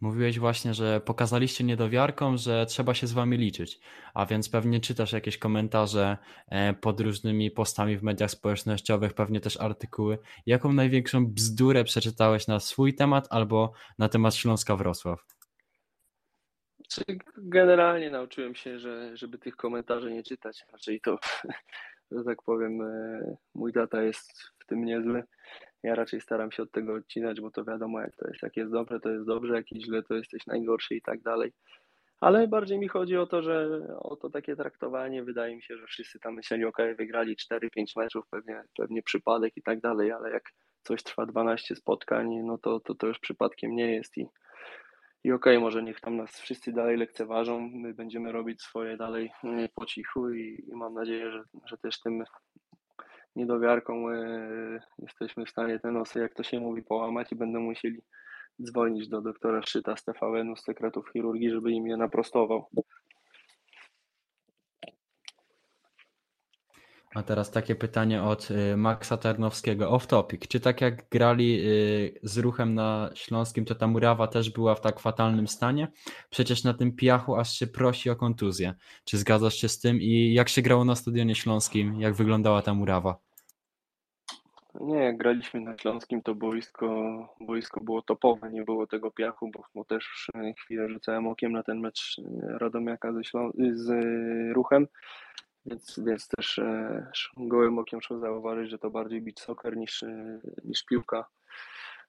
Mówiłeś właśnie, że pokazaliście niedowiarkom, że trzeba się z wami liczyć, a więc pewnie czytasz jakieś komentarze e, pod różnymi postami w mediach społecznościowych, pewnie też artykuły. Jaką największą bzdurę przeczytałeś na swój temat albo na temat Śląska Wrocław? Generalnie nauczyłem się, że żeby tych komentarzy nie czytać, raczej to, że tak powiem, e, mój tata jest w tym niezły ja raczej staram się od tego odcinać, bo to wiadomo jak to jest. Jak jest dobre, to jest dobrze, jak jest źle, to jesteś najgorszy i tak dalej. Ale bardziej mi chodzi o to, że o to takie traktowanie. Wydaje mi się, że wszyscy tam myśleli, ok, wygrali 4-5 meczów, pewnie, pewnie przypadek i tak dalej, ale jak coś trwa 12 spotkań, no to, to, to już przypadkiem nie jest i, i okej, okay, może niech tam nas wszyscy dalej lekceważą, my będziemy robić swoje dalej po cichu i, i mam nadzieję, że, że też tym niedowiarką e, jesteśmy w stanie te nosy, jak to się mówi, połamać i będą musieli dzwonić do doktora Szyta z TVN-u, z sekretów chirurgii, żeby im je naprostował. A teraz takie pytanie od y, Maxa Tarnowskiego, off topic. Czy tak jak grali y, z ruchem na Śląskim, to ta murawa też była w tak fatalnym stanie? Przecież na tym piachu aż się prosi o kontuzję. Czy zgadzasz się z tym i jak się grało na stadionie śląskim? Jak wyglądała ta murawa? Nie, jak graliśmy na Śląskim, to boisko, boisko było topowe, nie było tego piachu, bo, bo też chwilę rzucałem okiem na ten mecz Radomiaka ze Ślą- z ruchem. Więc, więc też e, gołym okiem trzeba zauważyć, że to bardziej beach soccer niż, e, niż piłka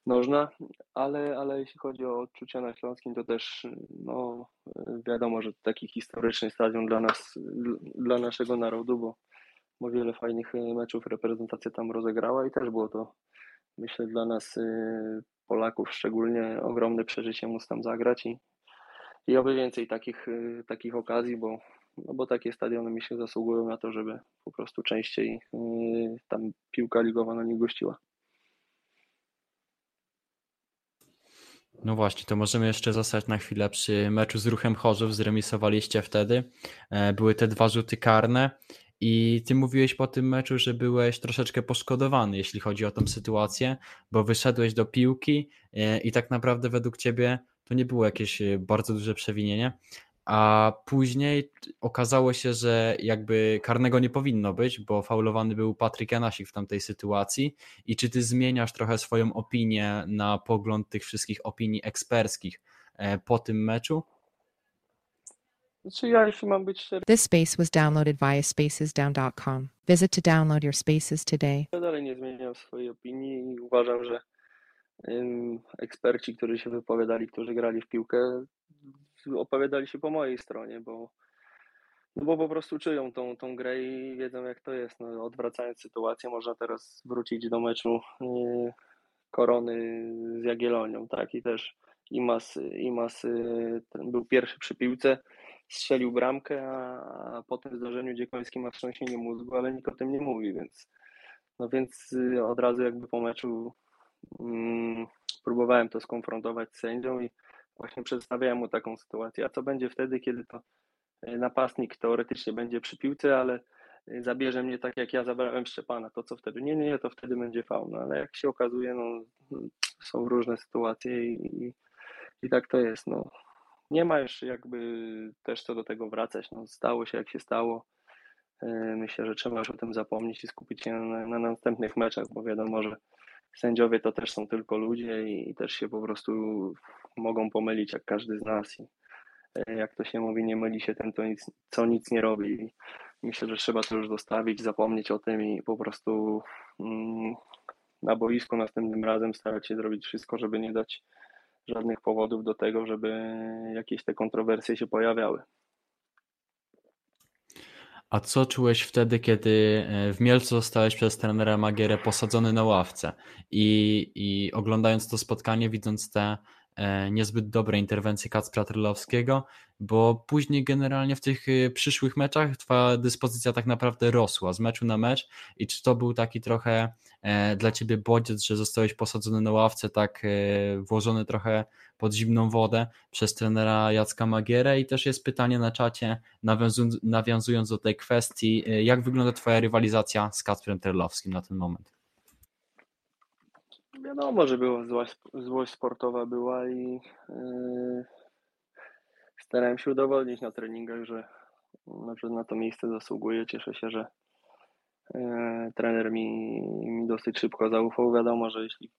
nożna, ale, ale jeśli chodzi o odczucia na Śląskim, to też no, wiadomo, że to taki historyczny stadion dla nas, dla naszego narodu, bo, bo wiele fajnych meczów reprezentacja tam rozegrała i też było to myślę dla nas e, Polaków szczególnie ogromne przeżycie móc tam zagrać i, i oby więcej takich, takich okazji, bo no bo takie stadiony mi się zasługują na to, żeby po prostu częściej yy, tam piłka ligowa na nich gościła. No właśnie, to możemy jeszcze zostać na chwilę przy meczu z Ruchem Chorzów, zremisowaliście wtedy, e, były te dwa rzuty karne i ty mówiłeś po tym meczu, że byłeś troszeczkę poszkodowany, jeśli chodzi o tą sytuację, bo wyszedłeś do piłki e, i tak naprawdę według ciebie to nie było jakieś bardzo duże przewinienie, a później okazało się, że jakby karnego nie powinno być, bo faulowany był Patryk Janasik w tamtej sytuacji. I czy ty zmieniasz trochę swoją opinię na pogląd tych wszystkich opinii eksperckich e, po tym meczu? Znaczy ja, jeśli mam być szczery, This space was downloaded via spacesdown.com. Visit to download your spaces today. ja dalej nie zmieniam swojej opinii i uważam, że eksperci, którzy się wypowiadali, którzy grali w piłkę, opowiadali się po mojej stronie, bo, no bo po prostu czują tą, tą grę i wiedzą jak to jest. No, odwracając sytuację, można teraz wrócić do meczu yy, Korony z Jagiellonią, tak, i też Imas, Imas yy, był pierwszy przy piłce, strzelił bramkę, a, a po tym zdarzeniu Dziekoński ma wstrząsienie mózgu, ale nikt o tym nie mówi, więc no więc yy, od razu jakby po meczu mm, próbowałem to skonfrontować z sędzią i właśnie przedstawiałem mu taką sytuację. A co będzie wtedy, kiedy to e, napastnik teoretycznie będzie przy piłce, ale e, zabierze mnie tak, jak ja zabrałem Szczepana, to co wtedy? Nie, nie, to wtedy będzie faul. No, ale jak się okazuje, no, są różne sytuacje i, i, i tak to jest. No. nie ma już jakby też co do tego wracać. No, stało się jak się stało. E, myślę, że trzeba już o tym zapomnieć i skupić się na, na następnych meczach, bo wiadomo, że sędziowie to też są tylko ludzie i, też się po prostu mogą pomylić jak każdy z nas. I, e, jak to się mówi, nie myli się ten, to nic, co nic nie robi. I myślę, że trzeba to już zostawić, zapomnieć o tym i po prostu mm, na boisku następnym razem starać się zrobić wszystko, żeby nie dać żadnych powodów do tego, żeby jakieś te kontrowersje się pojawiały. A co czułeś wtedy, kiedy e, w Mielcu zostałeś przez trenera Magierę posadzony na ławce? I, i oglądając to spotkanie, widząc te niezbyt dobre interwencje Kacpra Trylowskiego, bo później generalnie w tych e, przyszłych meczach twoja dyspozycja tak naprawdę rosła z meczu na mecz i czy to był taki trochę e, dla ciebie bodziec, że zostałeś posadzony na ławce, tak włożony trochę pod zimną wodę przez trenera Jacka Magierę i też jest pytanie na czacie, nawiązując do tej kwestii, jak wygląda twoja rywalizacja z Kacprem Trylowskim na ten moment? Wiadomo, że była złość, złość sportowa była i yy, starałem się udowodnić na treningach, że, że na to miejsce zasługuję. Cieszę się, że yy, trener mi, mi dosyć szybko zaufał. Wiadomo, że jeśli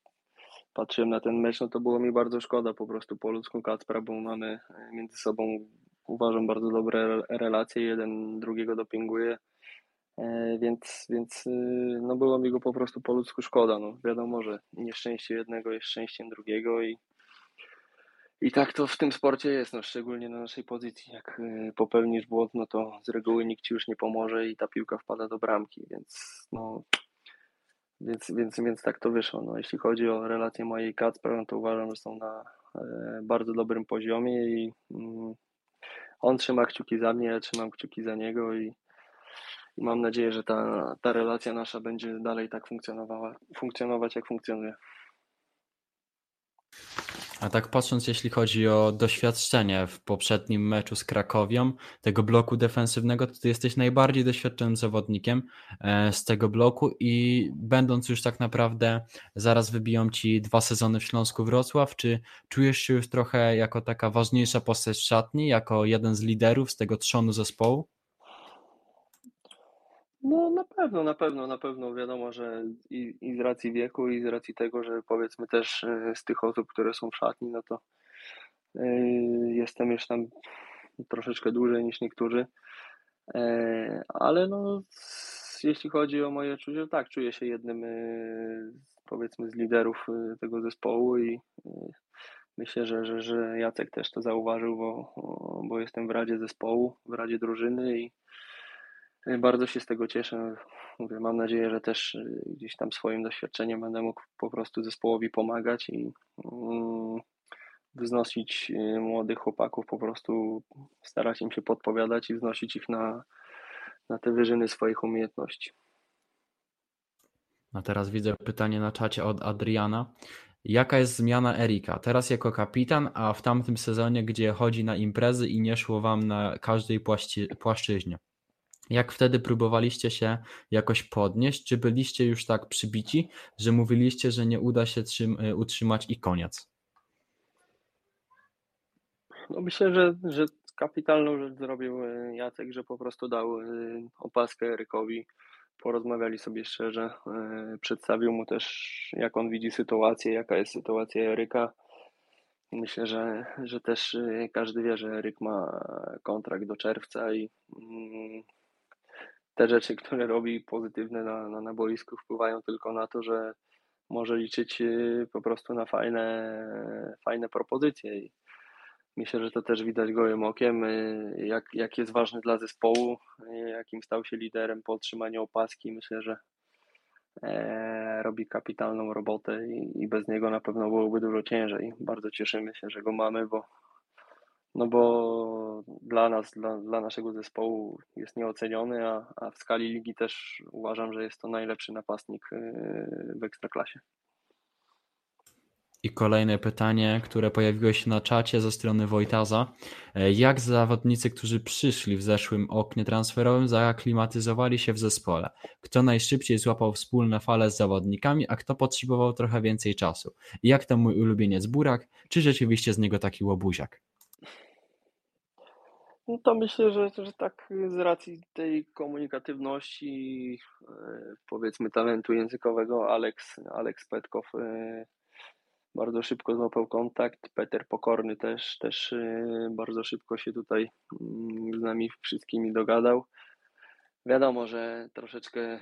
patrzyłem na ten mecz, no to było mi bardzo szkoda po prostu po ludzku Kacpra, bo mamy między sobą uważam bardzo dobre relacje, jeden drugiego dopinguje więc, więc y, no było mi go po prostu po ludzku szkoda. No, wiadomo, że nieszczęście jednego jest szczęściem drugiego i, i tak to w tym sporcie jest, no, szczególnie na naszej pozycji. Jak y, popełnisz błąd, no to z reguły nikt ci już nie pomoże i ta piłka wpada do bramki, więc no, więc, więc, więc tak to wyszło. No, jeśli chodzi o relacje mojej Kacpra, no to uważam, że są na e, bardzo dobrym poziomie i mm, on trzyma kciuki za mnie, ja trzymam kciuki za niego i i mam nadzieję, że ta, ta relacja nasza będzie dalej tak funkcjonowała, funkcjonować, jak funkcjonuje. A tak patrząc, jeśli chodzi o doświadczenie w poprzednim meczu z Krakowią, tego bloku defensywnego, to ty jesteś najbardziej doświadczonym zawodnikiem e, z tego bloku i będąc już tak naprawdę, zaraz wybiją ci dwa sezony w Śląsku Wrocław, czy czujesz się już trochę jako taka ważniejsza postać szatni, jako jeden z liderów z tego trzonu zespołu? No na pewno, na pewno, na pewno wiadomo, że i, i z racji wieku, i z racji tego, że powiedzmy też e, z tych osób, które są w szatni, no to yy, jestem już tam troszeczkę dłużej niż niektórzy. Yy, ale no, jeśli chodzi o moje czucie, tak, czuję się jednym yy, powiedzmy z liderów tego zespołu i myślę, że, że, że Jacek też to zauważył, bo, bo jestem w radzie zespołu, w radzie drużyny i bardzo się z tego cieszę. Mówię, mam nadzieję, że też y, gdzieś tam swoim doświadczeniem będę mógł po prostu zespołowi pomagać i mm, wznosić y, młodych chłopaków, po prostu starać im się podpowiadać i wznosić ich na, na te wyżyny swoich umiejętności. A teraz widzę pytanie na czacie od Adriana. Jaka jest zmiana Erika? Teraz jako kapitan, a w tamtym sezonie, gdzie chodzi na imprezy i nie szło wam na każdej płaszczy, płaszczyźnie. Jak wtedy próbowaliście się jakoś podnieść? Czy byliście już tak przybici, że mówiliście, że nie uda się y, utrzymać i koniec? No myślę, że, że kapitalną rzecz zrobił y, Jacek, że po prostu dał y, opaskę Erykowi. Porozmawiali sobie szczerze. Przedstawił mu też, jak on widzi sytuację, jaka jest sytuacja Eryka. Myślę, że, że też każdy wie, że Eryk ma kontrakt do czerwca i mm, te rzeczy, które robi pozytywne na, na, na boisku, wpływają tylko na to, że może liczyć y, po prostu na fajne, fajne propozycje. I myślę, że to też widać gołym okiem, y, jak, jak jest ważny dla zespołu, y, jakim stał się liderem po otrzymaniu opaski. Myślę, że e, robi kapitalną robotę i, i bez niego na pewno byłoby dużo ciężej. Bardzo cieszymy się, że go mamy, bo no bo dla nas, dla, dla naszego zespołu jest nieoceniony, a, a w skali ligi też uważam, że jest to najlepszy napastnik yy, w ekstraklasie. I kolejne pytanie, które pojawiło się na czacie ze strony Wojtaza. Jak zawodnicy, którzy przyszli w zeszłym oknie transferowym, zaaklimatyzowali się w zespole? Kto najszybciej złapał wspólne fale z zawodnikami, a kto potrzebował trochę więcej czasu? I jak to mój ulubieniec Burak? Czy rzeczywiście z niego taki łobuziak? No to myślę, że, że tak z racji tej komunikatywności, e, powiedzmy talentu językowego, Alex, Alex Petkow e, bardzo szybko złapał kontakt. Peter Pokorny też, też e, bardzo szybko się tutaj mm, z nami wszystkimi dogadał. Wiadomo, że troszeczkę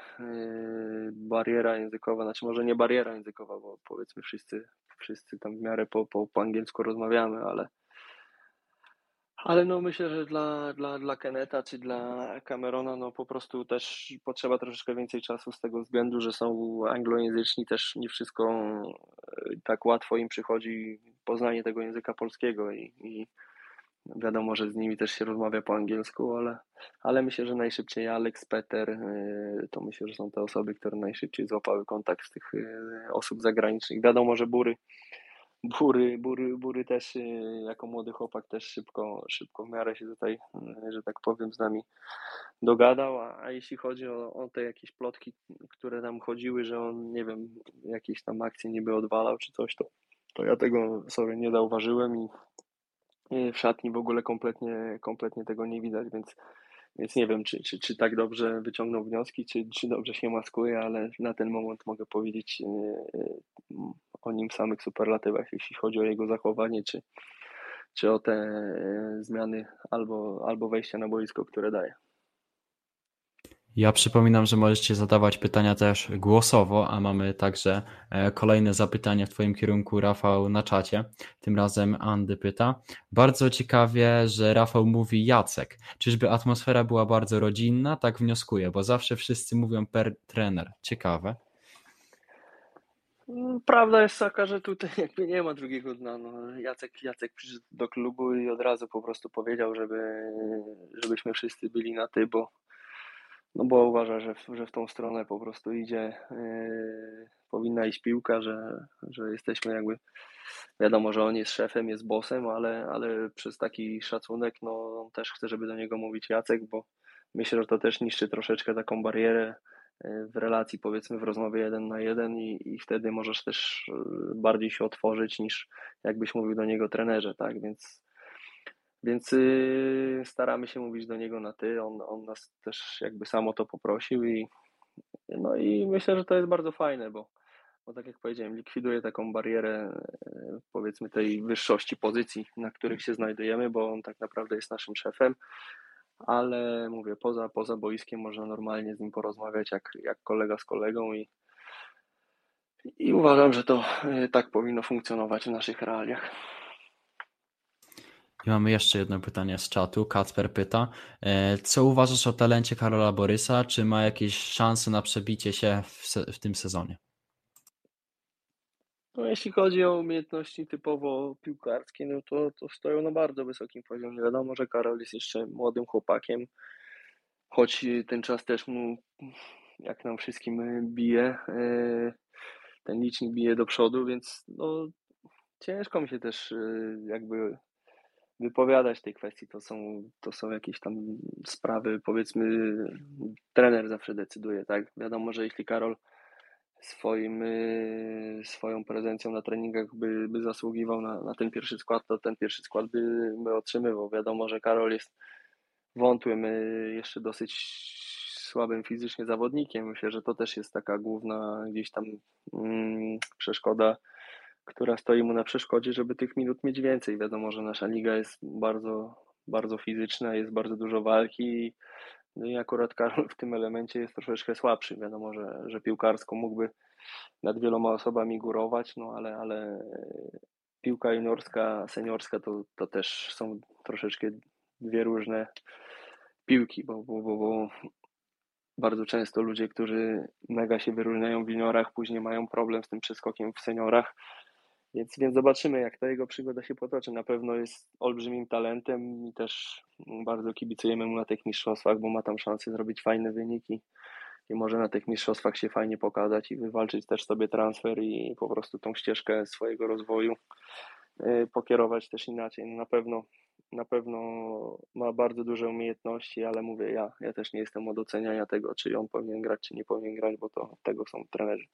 bariera językowa, znaczy może nie bariera językowa, bo powiedzmy wszyscy, wszyscy tam w miarę po, po, po angielsku rozmawiamy, ale ale no myślę, że dla, dla, dla Keneta czy dla Camerona no po prostu też potrzeba troszeczkę więcej czasu z tego względu, że są anglojęzyczni, też nie wszystko e, tak łatwo im przychodzi poznanie tego języka polskiego i, i wiadomo, że z nimi też się rozmawia po angielsku, ale, ale myślę, że najszybciej Alex, Peter, e, to myślę, że są te osoby, które najszybciej złapały kontakt z tych e, osób zagranicznych. Wiadomo, że Bury Bury, Bury, Bury też y, jako młody chłopak też szybko, szybko w miarę się tutaj, y, że tak powiem, z nami dogadał, a, a jeśli chodzi o, o te jakieś plotki, które tam chodziły, że on, nie wiem, jakieś tam akcje niby odwalał czy coś, to, to ja tego sobie nie zauważyłem i w szatni w ogóle kompletnie, kompletnie tego nie widać, więc więc nie wiem, czy, czy, czy tak dobrze wyciągnął wnioski, czy, czy dobrze się maskuje, ale na ten moment mogę powiedzieć e, e, o nim samych superlatywach, jeśli chodzi o jego zachowanie, czy, czy o te e, zmiany albo, albo wejścia na boisko, które daje. Ja przypominam, że możecie zadawać pytania też głosowo, a mamy także e, kolejne zapytania w Twoim kierunku, Rafał, na czacie. Tym razem Andy pyta. Bardzo ciekawie, że Rafał mówi Jacek. Czyżby atmosfera była bardzo rodzinna? Tak wnioskuję, bo zawsze wszyscy mówią per trener. Ciekawe. Prawda jest taka, że tutaj jakby nie ma drugiego dna. No, Jacek, Jacek przyszedł do klubu i od razu po prostu powiedział, żeby, żebyśmy wszyscy byli na ty, bo no bo uważa, że w, że w tą stronę po prostu idzie, yy, powinna iść piłka, że, że jesteśmy jakby, wiadomo, że on jest szefem, jest bosem, ale, ale przez taki szacunek, no też chcę, żeby do niego mówić Jacek, bo myślę, że to też niszczy troszeczkę taką barierę yy, w relacji, powiedzmy w rozmowie jeden na jeden i, i wtedy możesz też yy, bardziej się otworzyć niż jakbyś mówił do niego trenerze, tak, więc więc yy, staramy się mówić do niego na ty. On, on nas też jakby samo to poprosił i no i myślę, że to jest bardzo fajne, bo, bo tak jak powiedziałem, likwiduje taką barierę yy, powiedzmy tej wyższości pozycji, na których się znajdujemy, bo on tak naprawdę jest naszym szefem, ale mówię, poza, poza boiskiem można normalnie z nim porozmawiać jak, jak kolega z kolegą i, i uważam, że to yy, tak powinno funkcjonować w naszych realiach. I mamy jeszcze jedno pytanie z czatu. Kacper pyta, e, co uważasz o talencie Karola Borysa? Czy ma jakieś szanse na przebicie się w, w tym sezonie? No, jeśli chodzi o umiejętności typowo piłkarskie, no to, to stoją na bardzo wysokim poziomie. Wiadomo, że Karol jest jeszcze młodym chłopakiem, choć ten czas też mu, jak nam wszystkim bije, e, ten licznik bije do przodu, więc no, ciężko mi się też e, jakby wypowiadać w tej kwestii. To są, to są jakieś tam sprawy, powiedzmy, trener zawsze decyduje, tak? Wiadomo, że jeśli Karol swoim, y, swoją prezencją na treningach by, by zasługiwał na, na ten pierwszy skład, to ten pierwszy skład by, by otrzymywał. Wiadomo, że Karol jest wątłym, y, jeszcze dosyć słabym fizycznie zawodnikiem. Myślę, że to też jest taka główna gdzieś tam mm, przeszkoda która stoi mu na przeszkodzie, żeby tych minut mieć więcej. Wiadomo, że nasza liga jest bardzo, bardzo fizyczna, jest bardzo dużo walki. No i akurat Karol w tym elemencie jest troszeczkę słabszy. Wiadomo, że, że piłkarsko mógłby nad wieloma osobami górować, no ale, ale piłka juniorska, seniorska to, to też są troszeczkę dwie różne piłki, bo, bo, bo, bo bardzo często ludzie, którzy mega się wyróżniają w juniorach, później mają problem z tym przeskokiem w seniorach więc, więc zobaczymy, jak ta jego przygoda się potoczy. Na pewno jest olbrzymim talentem i też bardzo kibicujemy mu na tych mistrzostwach, bo ma tam szansę zrobić fajne wyniki i może na tych mistrzostwach się fajnie pokazać i wywalczyć też sobie transfer i po prostu tą ścieżkę swojego rozwoju y, pokierować też inaczej. No na pewno na pewno ma bardzo duże umiejętności, ale mówię ja, ja też nie jestem od oceniania tego, czy on powinien grać, czy nie powinien grać, bo to tego są trenerzy.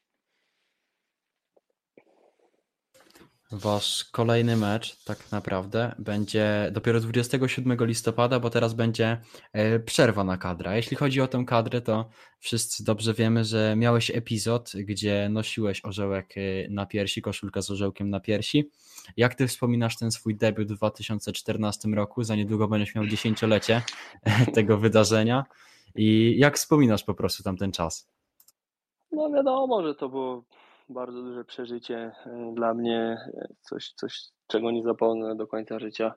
Wasz kolejny mecz tak naprawdę będzie dopiero 27 listopada, bo teraz będzie e, przerwa na kadrę. A jeśli chodzi o tę kadrę, to wszyscy dobrze wiemy, że miałeś epizod, gdzie nosiłeś orzełek e, na piersi, koszulkę z orzełkiem na piersi. Jak ty wspominasz ten swój debiut w 2014 roku? Za niedługo będziesz miał dziesięciolecie e, tego wydarzenia. I jak wspominasz po prostu tamten czas? No wiadomo, że to było bardzo duże przeżycie e, dla mnie, e, coś, coś czego nie zapomnę do końca życia.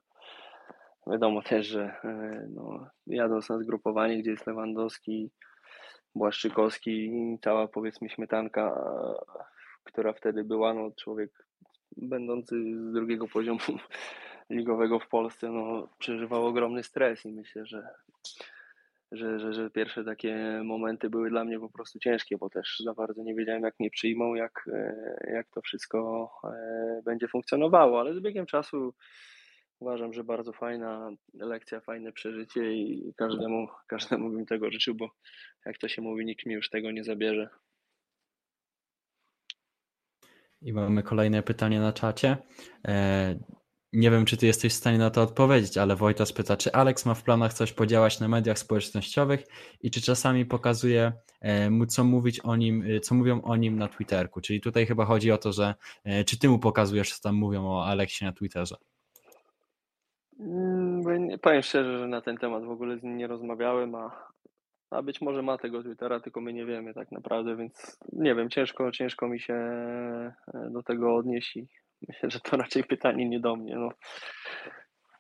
Wiadomo też, że e, no, jadąc na zgrupowanie, gdzie jest Lewandowski, Błaszczykowski i cała powiedzmy śmietanka, która wtedy była, no człowiek będący z drugiego poziomu ligowego w Polsce, no przeżywał ogromny stres i myślę, że że, że, że pierwsze takie momenty były dla mnie po prostu ciężkie, bo też za bardzo nie wiedziałem, jak mnie przyjmą, jak, e, jak to wszystko e, będzie funkcjonowało, ale z biegiem czasu uważam, że bardzo fajna lekcja, fajne przeżycie i każdemu, każdemu bym tego życzył, bo jak to się mówi, nikt mi już tego nie zabierze. I mamy kolejne pytanie na czacie. Nie wiem, czy ty jesteś w stanie na to odpowiedzieć, ale Wojtas pyta, czy Alex ma w planach coś podziałać na mediach społecznościowych i czy czasami pokazuje e, mu, co mówić o nim, e, co mówią o nim na Twitterku. Czyli tutaj chyba chodzi o to, że e, czy ty mu pokazujesz, co tam mówią o Aleksie na Twitterze. Mm, powiem szczerze, że na ten temat w ogóle z nim nie rozmawiałem, a, a być może ma tego Twittera, tylko my nie wiemy tak naprawdę, więc nie wiem, ciężko, ciężko mi się do tego odnieść i Myślę, że to raczej pytanie nie do mnie. No.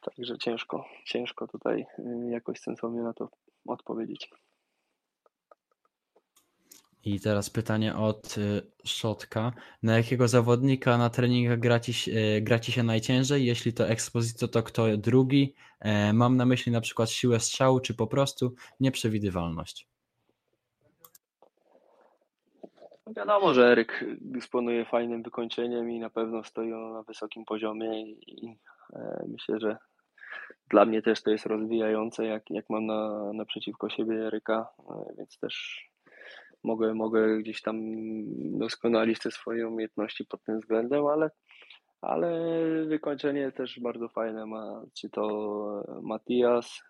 Także ciężko, ciężko tutaj y, jakoś sensownie na to odpowiedzieć. I teraz pytanie od y, Szotka. Na jakiego zawodnika na treningach gra ci, y, gra ci się najciężej? Jeśli to Exposito, to kto drugi? E, mam na myśli na przykład siłę strzału, czy po prostu nieprzewidywalność. Wiadomo, że Eryk dysponuje fajnym wykończeniem i na pewno stoi na wysokim poziomie i e, myślę, że dla mnie też to jest rozwijające, jak, jak mam na, naprzeciwko siebie Eryka, e, więc też mogę, mogę gdzieś tam doskonalić te swoje umiejętności pod tym względem, ale, ale wykończenie też bardzo fajne ma, czy to Matias,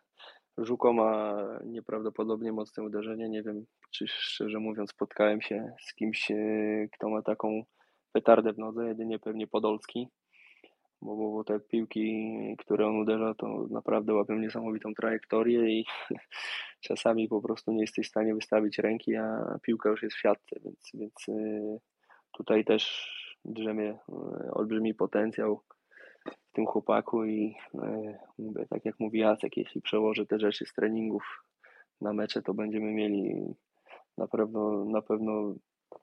Żuko ma nieprawdopodobnie mocne uderzenie. Nie wiem, czy szczerze mówiąc spotkałem się z kimś, e, kto ma taką petardę w nodze, jedynie pewnie Podolski, bo, bo, bo te piłki, które on uderza, to naprawdę łapią niesamowitą trajektorię i czasami po prostu nie jesteś w stanie wystawić ręki, a piłka już jest w siatce, więc, więc e, tutaj też drzemie e, olbrzymi potencjał w tym chłopaku i e, mówię, tak jak mówi Jacek, jeśli przełożę te rzeczy z treningów na mecze, to będziemy mieli na pewno, na pewno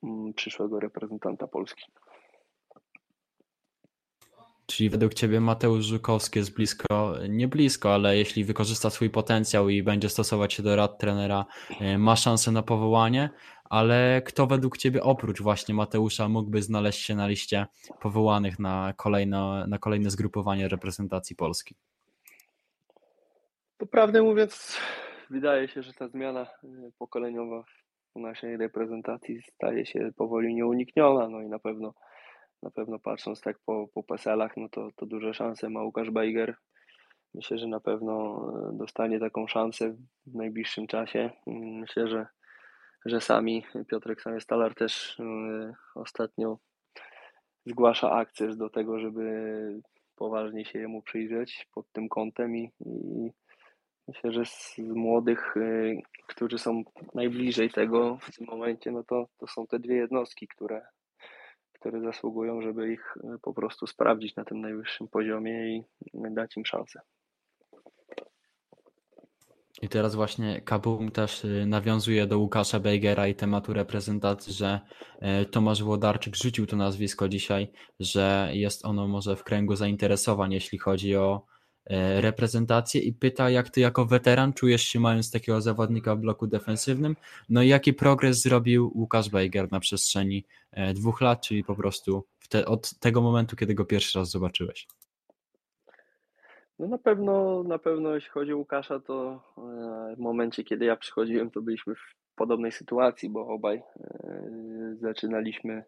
mm, przyszłego reprezentanta Polski. Czyli według Ciebie Mateusz Żukowski jest blisko, nie blisko, ale jeśli wykorzysta swój potencjał i będzie stosować się do rad trenera, e, ma szansę na powołanie, ale kto według Ciebie oprócz właśnie Mateusza mógłby znaleźć się na liście powołanych na kolejne, na kolejne zgrupowanie reprezentacji Polski? To prawdę mówiąc, wydaje się, że ta zmiana e, pokoleniowa w naszej reprezentacji staje się powoli nieunikniona, no i na pewno na pewno patrząc tak po, po PESEL-ach, no to, to duże szanse ma Łukasz Bejger. Myślę, że na pewno e, dostanie taką szansę w najbliższym czasie. Myślę, że że sami Piotrek Stalar też y, ostatnio zgłasza akces do tego, żeby poważnie się jemu przyjrzeć pod tym kątem i, i myślę, że z młodych, y, którzy są najbliżej tego w tym momencie, no to, to są te dwie jednostki, które, które zasługują, żeby ich y, po prostu sprawdzić na tym najwyższym poziomie i dać im szansę. I teraz właśnie Kabum też y, nawiązuje do Łukasza Bejgera i tematu reprezentacji, że y, Tomasz Włodarczyk rzucił to nazwisko dzisiaj, że jest ono może w kręgu zainteresowań, jeśli chodzi o y, reprezentację i pyta, jak ty jako weteran czujesz się mając takiego zawodnika w bloku defensywnym, no i jaki progres zrobił Łukasz Bejger na przestrzeni dwóch lat, czyli po prostu te, od tego momentu, kiedy go pierwszy raz zobaczyłeś. No na pewno, na pewno jeśli chodzi o Łukasza, to e, w momencie, kiedy ja przychodziłem, to byliśmy w podobnej sytuacji, bo obaj e, zaczynaliśmy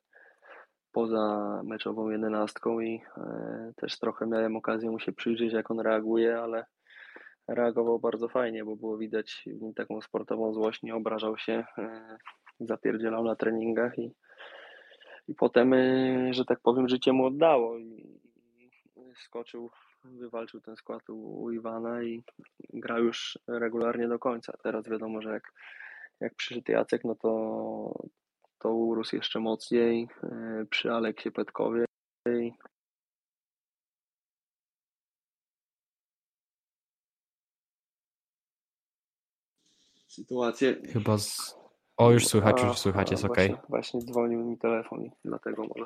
poza meczową jedenastką i e, też trochę miałem okazję mu się przyjrzeć, jak on reaguje, ale reagował bardzo fajnie, bo było widać w nim taką sportową złość, nie obrażał się, zapierdzielał na treningach i, i potem, że tak powiem, życie mu oddało i skoczył, wywalczył ten skład u, u Iwana i gra już regularnie do końca. Teraz wiadomo, że jak, jak przyszedł Jacek, no to, to urósł jeszcze mocniej e, przy Aleksie Petkowie. Sytuację. Chyba z... O, już słychać, już słychać, jest a, ok. właśnie, właśnie dzwonił mi telefon i dlatego może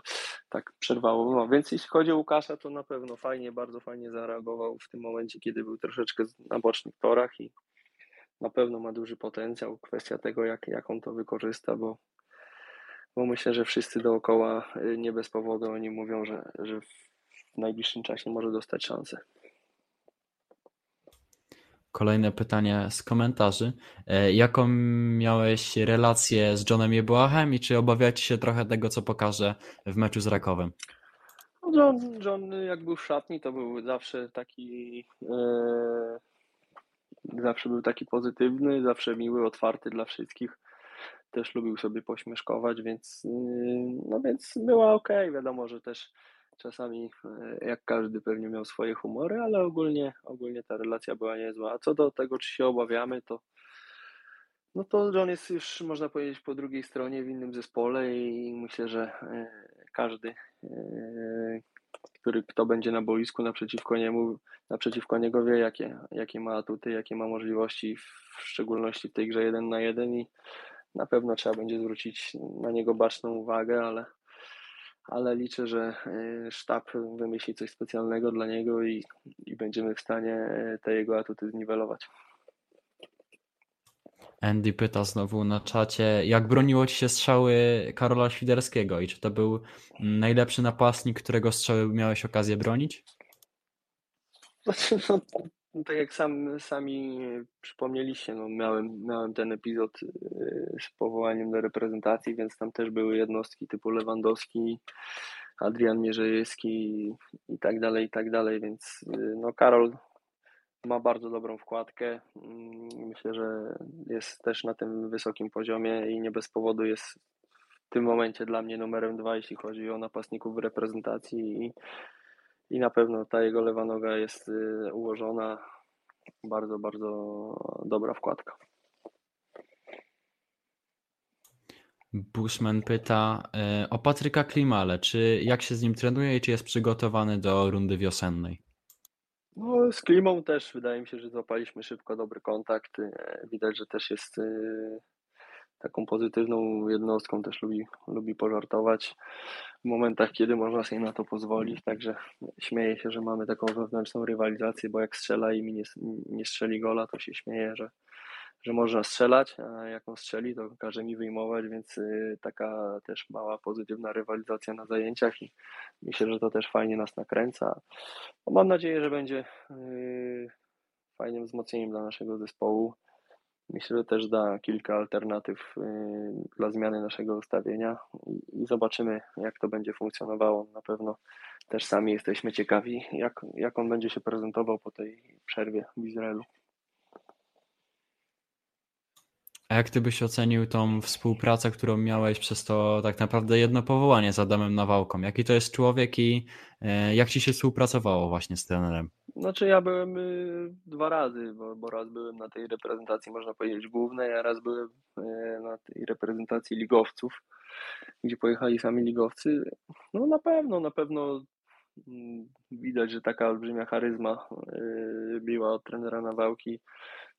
tak przerwało. No, więc jeśli chodzi o Łukasza, to na pewno fajnie, bardzo fajnie zareagował w tym momencie, kiedy był troszeczkę na bocznych torach i na pewno ma duży potencjał. Kwestia tego, jak, jak on to wykorzysta, bo, bo myślę, że wszyscy dookoła y, nie bez powodu oni mówią, że, że w najbliższym czasie może dostać szansę. Kolejne pytanie z komentarzy. E, Jaką miałeś relację z Johnem Jebłachem i czy obawiacie się trochę tego, co pokaże w meczu z Rakowem? No, John, John jak był w szatni, to był zawsze taki e, zawsze był taki pozytywny, zawsze miły, otwarty dla wszystkich. Też lubił sobie pośmieszkować, więc yy, no więc była ok. Wiadomo, że też czasami e, jak każdy pewnie miał swoje humory, ale ogólnie, ogólnie ta relacja była niezła. A co do tego, czy się obawiamy, to no to John jest już, można powiedzieć, po drugiej stronie w innym zespole i myślę, że e, każdy, e, który kto będzie na boisku naprzeciwko niemu, naprzeciwko niego wie, jakie, jakie ma atuty, jakie ma możliwości, w szczególności w tej grze jeden na jeden i na pewno trzeba będzie zwrócić na niego baczną uwagę, ale, ale liczę, że e, sztab wymyśli coś specjalnego dla niego i, i będziemy w stanie e, te jego atuty zniwelować. Andy pyta znowu na czacie, jak broniło ci się strzały Karola Świderskiego i czy to był najlepszy napastnik, którego strzały miałeś okazję bronić? Znaczy, no, no, tak jak sam, sami przypomnieliście, no, miałem, miałem ten epizod y, z powołaniem do reprezentacji, więc tam też były jednostki typu Lewandowski, Adrian Mierzejewski i tak dalej, i tak dalej, więc y, no, Karol ma bardzo dobrą wkładkę. Mm, Myślę, że jest też na tym wysokim poziomie i nie bez powodu jest w tym momencie dla mnie numerem dwa, jeśli chodzi o napastników w reprezentacji i, i na pewno ta jego lewa noga jest y, ułożona. Bardzo, bardzo dobra wkładka. Bushman pyta e, o Patryka Klimale, czy jak się z nim trenuje i czy jest przygotowany do rundy wiosennej? No, z Klimą też wydaje mi się, że złapaliśmy szybko dobry kontakt. E, Widać, że też jest taką pozytywną jednostką, też lubi, lubi pożartować w momentach, kiedy można sobie na to pozwolić. Także śmieję się, że mamy taką wewnętrzną rywalizację, bo jak strzela i mi nie, nie strzeli gola, to się śmieje, że, że można strzelać, a jak on strzeli, to każe mi wyjmować, więc y, taka też mała pozytywna rywalizacja na zajęciach i myślę, że to też fajnie nas nakręca. No, mam nadzieję, że będzie y, fajnym wzmocnieniem dla naszego zespołu. Myślę, że też da kilka alternatyw y, dla zmiany naszego ustawienia i, zobaczymy, jak to będzie funkcjonowało. Na pewno też sami jesteśmy ciekawi, jak, jak on będzie się prezentował po tej przerwie w Izraelu. A jak ty byś ocenił tą współpracę, którą miałeś przez to tak naprawdę jedno powołanie z Adamem Nawałką? Jaki to jest człowiek i e, jak ci się współpracowało właśnie z trenerem? Znaczy ja byłem y, dwa razy, bo, bo raz byłem na tej reprezentacji, można powiedzieć, głównej, a raz byłem y, na tej reprezentacji ligowców, gdzie pojechali sami ligowcy. No na pewno, na pewno mm, widać, że taka olbrzymia charyzma y, biła od trenera Nawałki.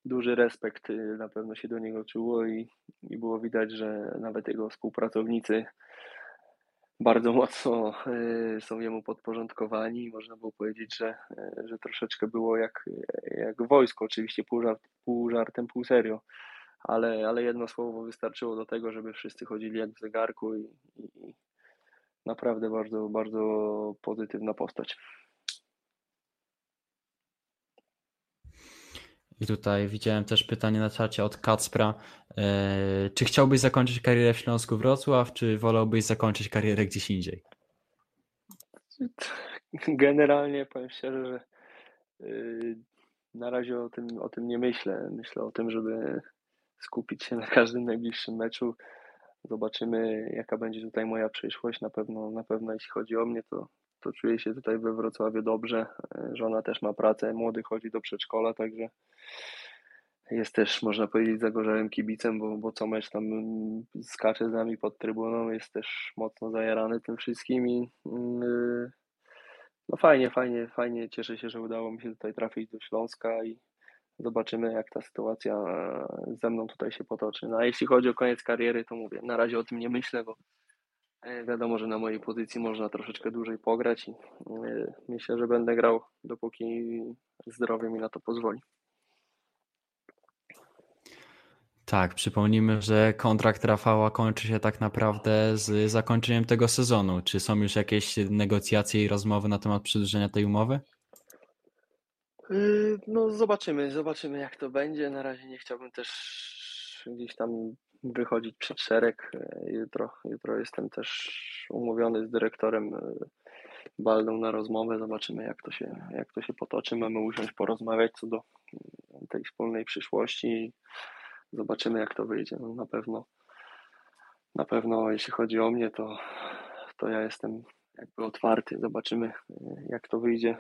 Duży respekt y, na pewno się do niego czuło i, i było widać, że nawet jego współpracownicy bardzo mocno y, są jemu podporządkowani. Można było powiedzieć, że, y, że troszeczkę było jak, jak wojsko, oczywiście pół, żart, pół żartem, pół serio, ale, ale jedno słowo wystarczyło do tego, żeby wszyscy chodzili jak w zegarku i, i naprawdę bardzo, bardzo pozytywna postać. I tutaj widziałem też pytanie na czacie od Kacpra. E, czy chciałbyś zakończyć karierę w Śląsku Wrocław, czy wolałbyś zakończyć karierę gdzieś indziej? Generalnie powiem szczerze, że yy, na razie o tym, o tym nie myślę. Myślę o tym, żeby skupić się na każdym najbliższym meczu. Zobaczymy, jaka będzie tutaj moja przyszłość. Na pewno, na pewno jeśli chodzi o mnie, to, to czuję się tutaj we Wrocławiu dobrze. Żona też ma pracę, młody chodzi do przedszkola, także jest też, można powiedzieć, zagorzałym kibicem, bo, bo co mecz tam skacze z nami pod trybuną, jest też mocno zajarany tym wszystkim i yy, no fajnie, fajnie, fajnie. Cieszę się, że udało mi się tutaj trafić do Śląska i zobaczymy, jak ta sytuacja e, ze mną tutaj się potoczy. No a jeśli chodzi o koniec kariery, to mówię, na razie o tym nie myślę, bo e, wiadomo, że na mojej pozycji można troszeczkę dłużej pograć i e, myślę, że będę grał, dopóki zdrowie mi na to pozwoli. Tak, przypomnijmy, że kontrakt Rafała kończy się tak naprawdę z zakończeniem tego sezonu. Czy są już jakieś negocjacje i rozmowy na temat przedłużenia tej umowy? Yy, no zobaczymy, zobaczymy jak to będzie. Na razie nie chciałbym też gdzieś tam wychodzić przed szereg. Jutro, jutro jestem też umówiony z dyrektorem yy, Baldą na rozmowę. Zobaczymy jak to się, jak to się potoczy. Mamy usiąść porozmawiać co do yy, tej wspólnej przyszłości. Zobaczymy jak to wyjdzie. No, na pewno na pewno jeśli chodzi o mnie, to, to ja jestem jakby otwarty. Zobaczymy jak to wyjdzie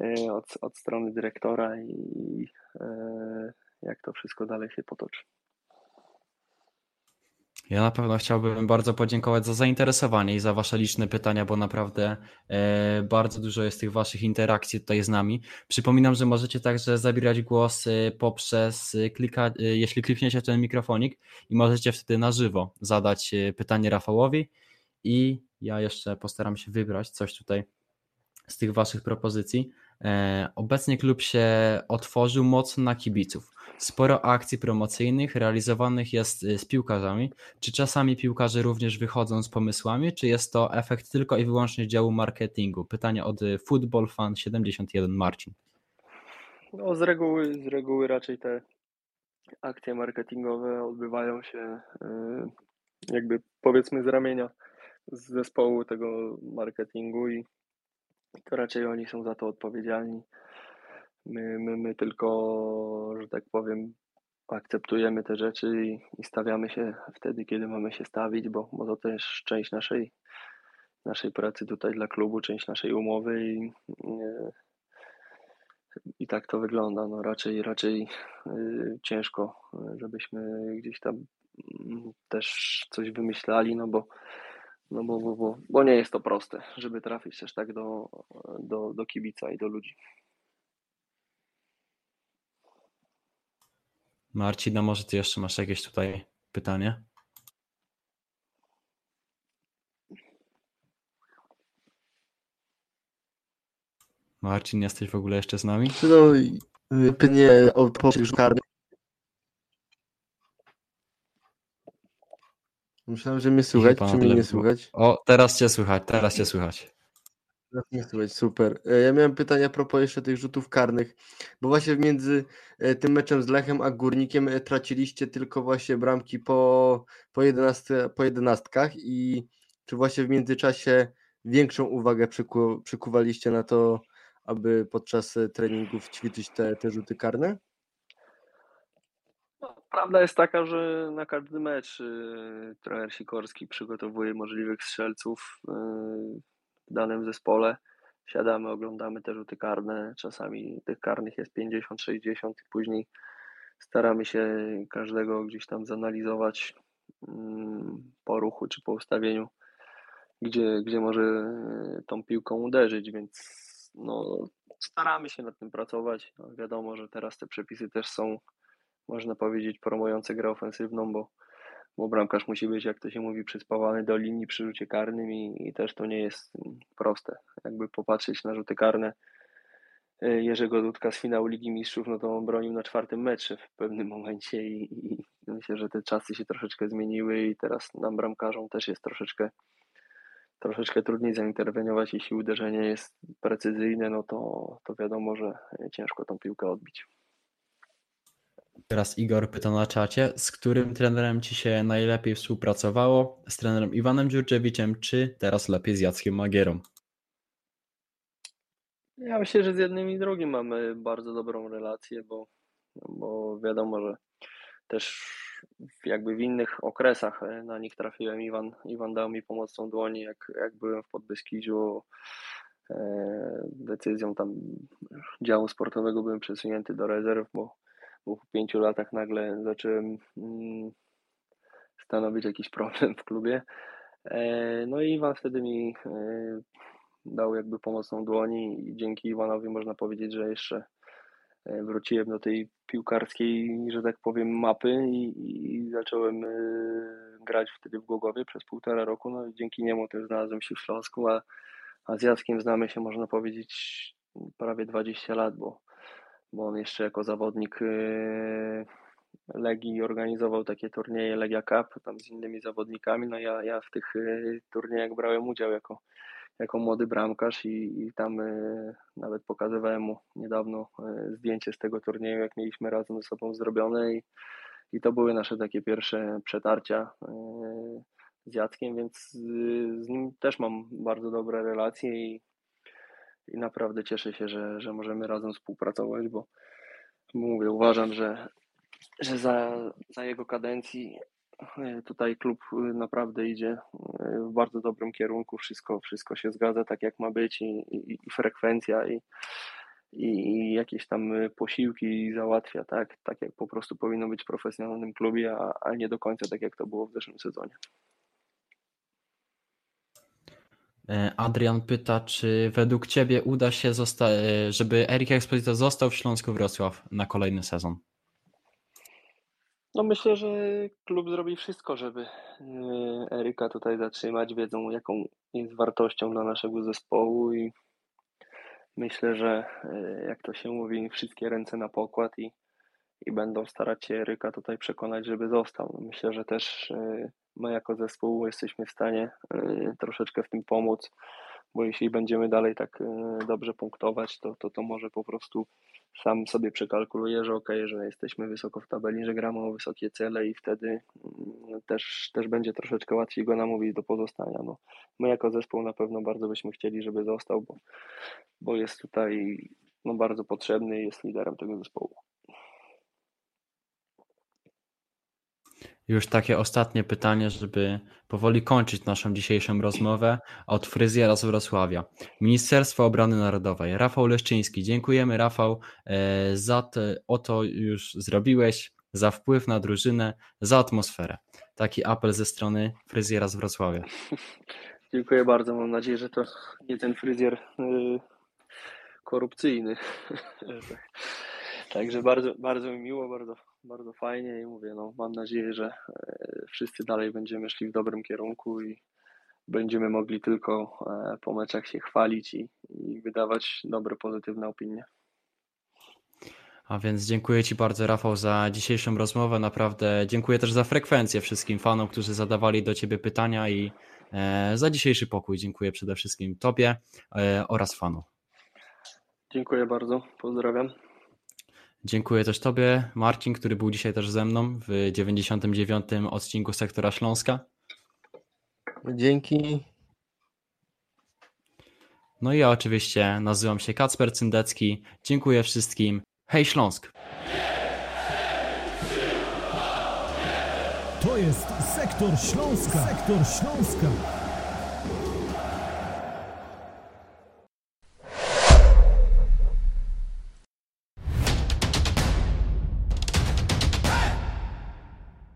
E, od, od strony dyrektora i e, jak to wszystko dalej się potoczy. Ja na pewno chciałbym bardzo podziękować za zainteresowanie i za Wasze liczne pytania, bo naprawdę e, bardzo dużo jest tych Waszych interakcji tutaj z nami. Przypominam, że możecie także zabierać głos poprzez klika, jeśli klikniecie ten mikrofonik i możecie wtedy na żywo zadać pytanie Rafałowi i ja jeszcze postaram się wybrać coś tutaj z tych Waszych propozycji. E, obecnie klub się otworzył mocno na kibiców. Sporo akcji promocyjnych realizowanych jest y, z piłkarzami. Czy czasami piłkarze również wychodzą z pomysłami, czy jest to efekt tylko i wyłącznie działu marketingu? Pytanie od y, Football Fan 71 Marcin. No, z reguły, z reguły raczej te akcje marketingowe odbywają się y, jakby powiedzmy z ramienia z zespołu tego marketingu i to raczej oni są za to odpowiedzialni. My, my, my tylko, że tak powiem, akceptujemy te rzeczy i, i stawiamy się wtedy, kiedy mamy się stawić, bo, bo to też część naszej, naszej pracy tutaj dla klubu, część naszej umowy i, i tak to wygląda. No raczej, raczej y, ciężko, żebyśmy gdzieś tam mm, też coś wymyślali, no bo no bo, bo, bo, bo nie jest to proste, żeby trafić też tak do, do, do kibica i do ludzi. Marcin, no może ty jeszcze masz jakieś tutaj pytanie? Marcin, jesteś w ogóle jeszcze z nami? No, pytanie o poprzek karny. Myślałem, że mnie słychać, czy mnie nie słychać? O, teraz cię słychać, teraz cię słychać. Słychać, super. E, ja miałem pytania a propos jeszcze tych rzutów karnych, bo właśnie między e, tym meczem z Lechem a Górnikiem e, traciliście tylko właśnie bramki po, po, 11, po jedenastkach i czy właśnie w międzyczasie większą uwagę przyku, przykuwaliście na to, aby podczas treningów ćwiczyć te, te rzuty karne? No, prawda jest taka, że na każdy mecz y, trener Sikorski przygotowuje możliwych strzelców w danym zespole. Siadamy, oglądamy te rzuty karne. Czasami tych karnych jest 50, 60 i później staramy się każdego gdzieś tam zanalizować mm, po ruchu czy po ustawieniu, gdzie, gdzie może tą piłką uderzyć, więc no, staramy się nad tym pracować. No, wiadomo, że teraz te przepisy też są można powiedzieć, promujące grę ofensywną, bo, bo bramkarz musi być, jak to się mówi, przyspawany do linii przy rzucie karnym i, i też to nie jest proste. Jakby popatrzeć na rzuty karne y, Jerzego Dudka z finału Ligi Mistrzów, no to on bronił na czwartym meczu w pewnym momencie i, i myślę, że te czasy się troszeczkę zmieniły i teraz nam bramkarzom też jest troszeczkę troszeczkę trudniej zainterweniować, jeśli uderzenie jest precyzyjne, no to, to wiadomo, że ciężko tą piłkę odbić. Teraz Igor pyta na czacie, z którym trenerem ci się najlepiej współpracowało? Z trenerem Iwanem Dziurczewiciem, czy teraz lepiej z Jackiem Magierą? Ja myślę, że z jednym i drugim mamy bardzo dobrą relację, bo, bo wiadomo, że też jakby w innych okresach e, na nich trafiłem. Iwan, Iwan dał mi pomocną dłoń, jak, jak byłem w Podbeskidziu. E, decyzją tam działu sportowego byłem przesunięty do rezerw, bo, bo po pięciu latach nagle zacząłem mm, stanowić jakiś problem w klubie. E, no i Iwan wtedy mi dał jakby pomocną dłoń i dzięki Iwanowi można powiedzieć, że jeszcze E, wróciłem do tej piłkarskiej, że tak powiem, mapy i, i zacząłem e, grać wtedy w Głogowie przez półtora roku. No i dzięki niemu też znalazłem się w Śląsku, a, a z Jackiem znamy się, można powiedzieć, prawie 20 lat, bo, bo on jeszcze jako zawodnik e, Legii organizował takie turnieje Legia Cup tam z innymi zawodnikami. No ja, ja w tych turniejach brałem udział jako jako młody bramkarz i, i tam y, nawet pokazywałem mu niedawno y, zdjęcie z tego turnieju, jak mieliśmy razem ze sobą zrobione i, i to były nasze takie pierwsze przetarcia y, z Jackiem, więc z nim też mam bardzo dobre relacje i, i naprawdę cieszę się, że, że możemy razem współpracować, bo mówię, uważam, że, że za, za jego kadencji E, tutaj klub e, naprawdę idzie e, w bardzo dobrym kierunku, wszystko, wszystko się zgadza tak jak ma być i, i, i frekwencja i, i, jakieś tam posiłki załatwia, tak, tak jak po prostu powinno być w profesjonalnym klubie, a, a nie do końca tak jak to było w zeszłym sezonie. Adrian pyta, czy według Ciebie uda się, żeby Erik Exposito został w Śląsku Wrocław na kolejny sezon? No myślę, że klub zrobi wszystko, żeby y, Eryka tutaj zatrzymać. Wiedzą, jaką jest wartością dla naszego zespołu i myślę, że jak to się mówi, wszystkie ręce na pokład i, i będą starać się Eryka tutaj przekonać, żeby został. Myślę, że też y, my jako zespół jesteśmy w stanie troszeczkę w tym pomóc, bo jeśli będziemy dalej tak dobrze punktować, to, to, to może po prostu sam sobie przekalkuluję, że ok, że jesteśmy wysoko w tabeli, że gramy o wysokie cele i wtedy mm, też, też będzie troszeczkę łatwiej go namówić do pozostania. No, my jako zespół na pewno bardzo byśmy chcieli, żeby został, bo, bo jest tutaj no, bardzo potrzebny i jest liderem tego zespołu. Już takie ostatnie pytanie, żeby powoli kończyć naszą dzisiejszą rozmowę od fryzjera z Wrocławia. Ministerstwo Obrony Narodowej. Rafał Leszczyński. Dziękujemy Rafał e, za to, oto już zrobiłeś, za wpływ na drużynę, za atmosferę. Taki apel ze strony fryzjera z Wrocławia. Dziękuję bardzo. Mam nadzieję, że to nie ten fryzjer y, korupcyjny. Także bardzo, bardzo mi miło, bardzo bardzo fajnie i mówię, no mam nadzieję, że e, wszyscy dalej będziemy szli w dobrym kierunku i będziemy mogli tylko e, po meczach się chwalić i, i wydawać dobre, pozytywne opinie. A więc dziękuję Ci bardzo, Rafał, za dzisiejszą rozmowę. Naprawdę dziękuję też za frekwencję wszystkim fanom, którzy zadawali do Ciebie pytania i e, za dzisiejszy pokój. Dziękuję przede wszystkim Tobie oraz fanom. Dziękuję bardzo, pozdrawiam. Dziękuję też Tobie, Marcin, który był dzisiaj też ze mną w 99. odcinku Sektora Śląska. Dzięki. No i ja oczywiście nazywam się Kacper Cyndecki. Dziękuję wszystkim. Hej Śląsk! To jest Sektor Śląska. Sektor Śląska.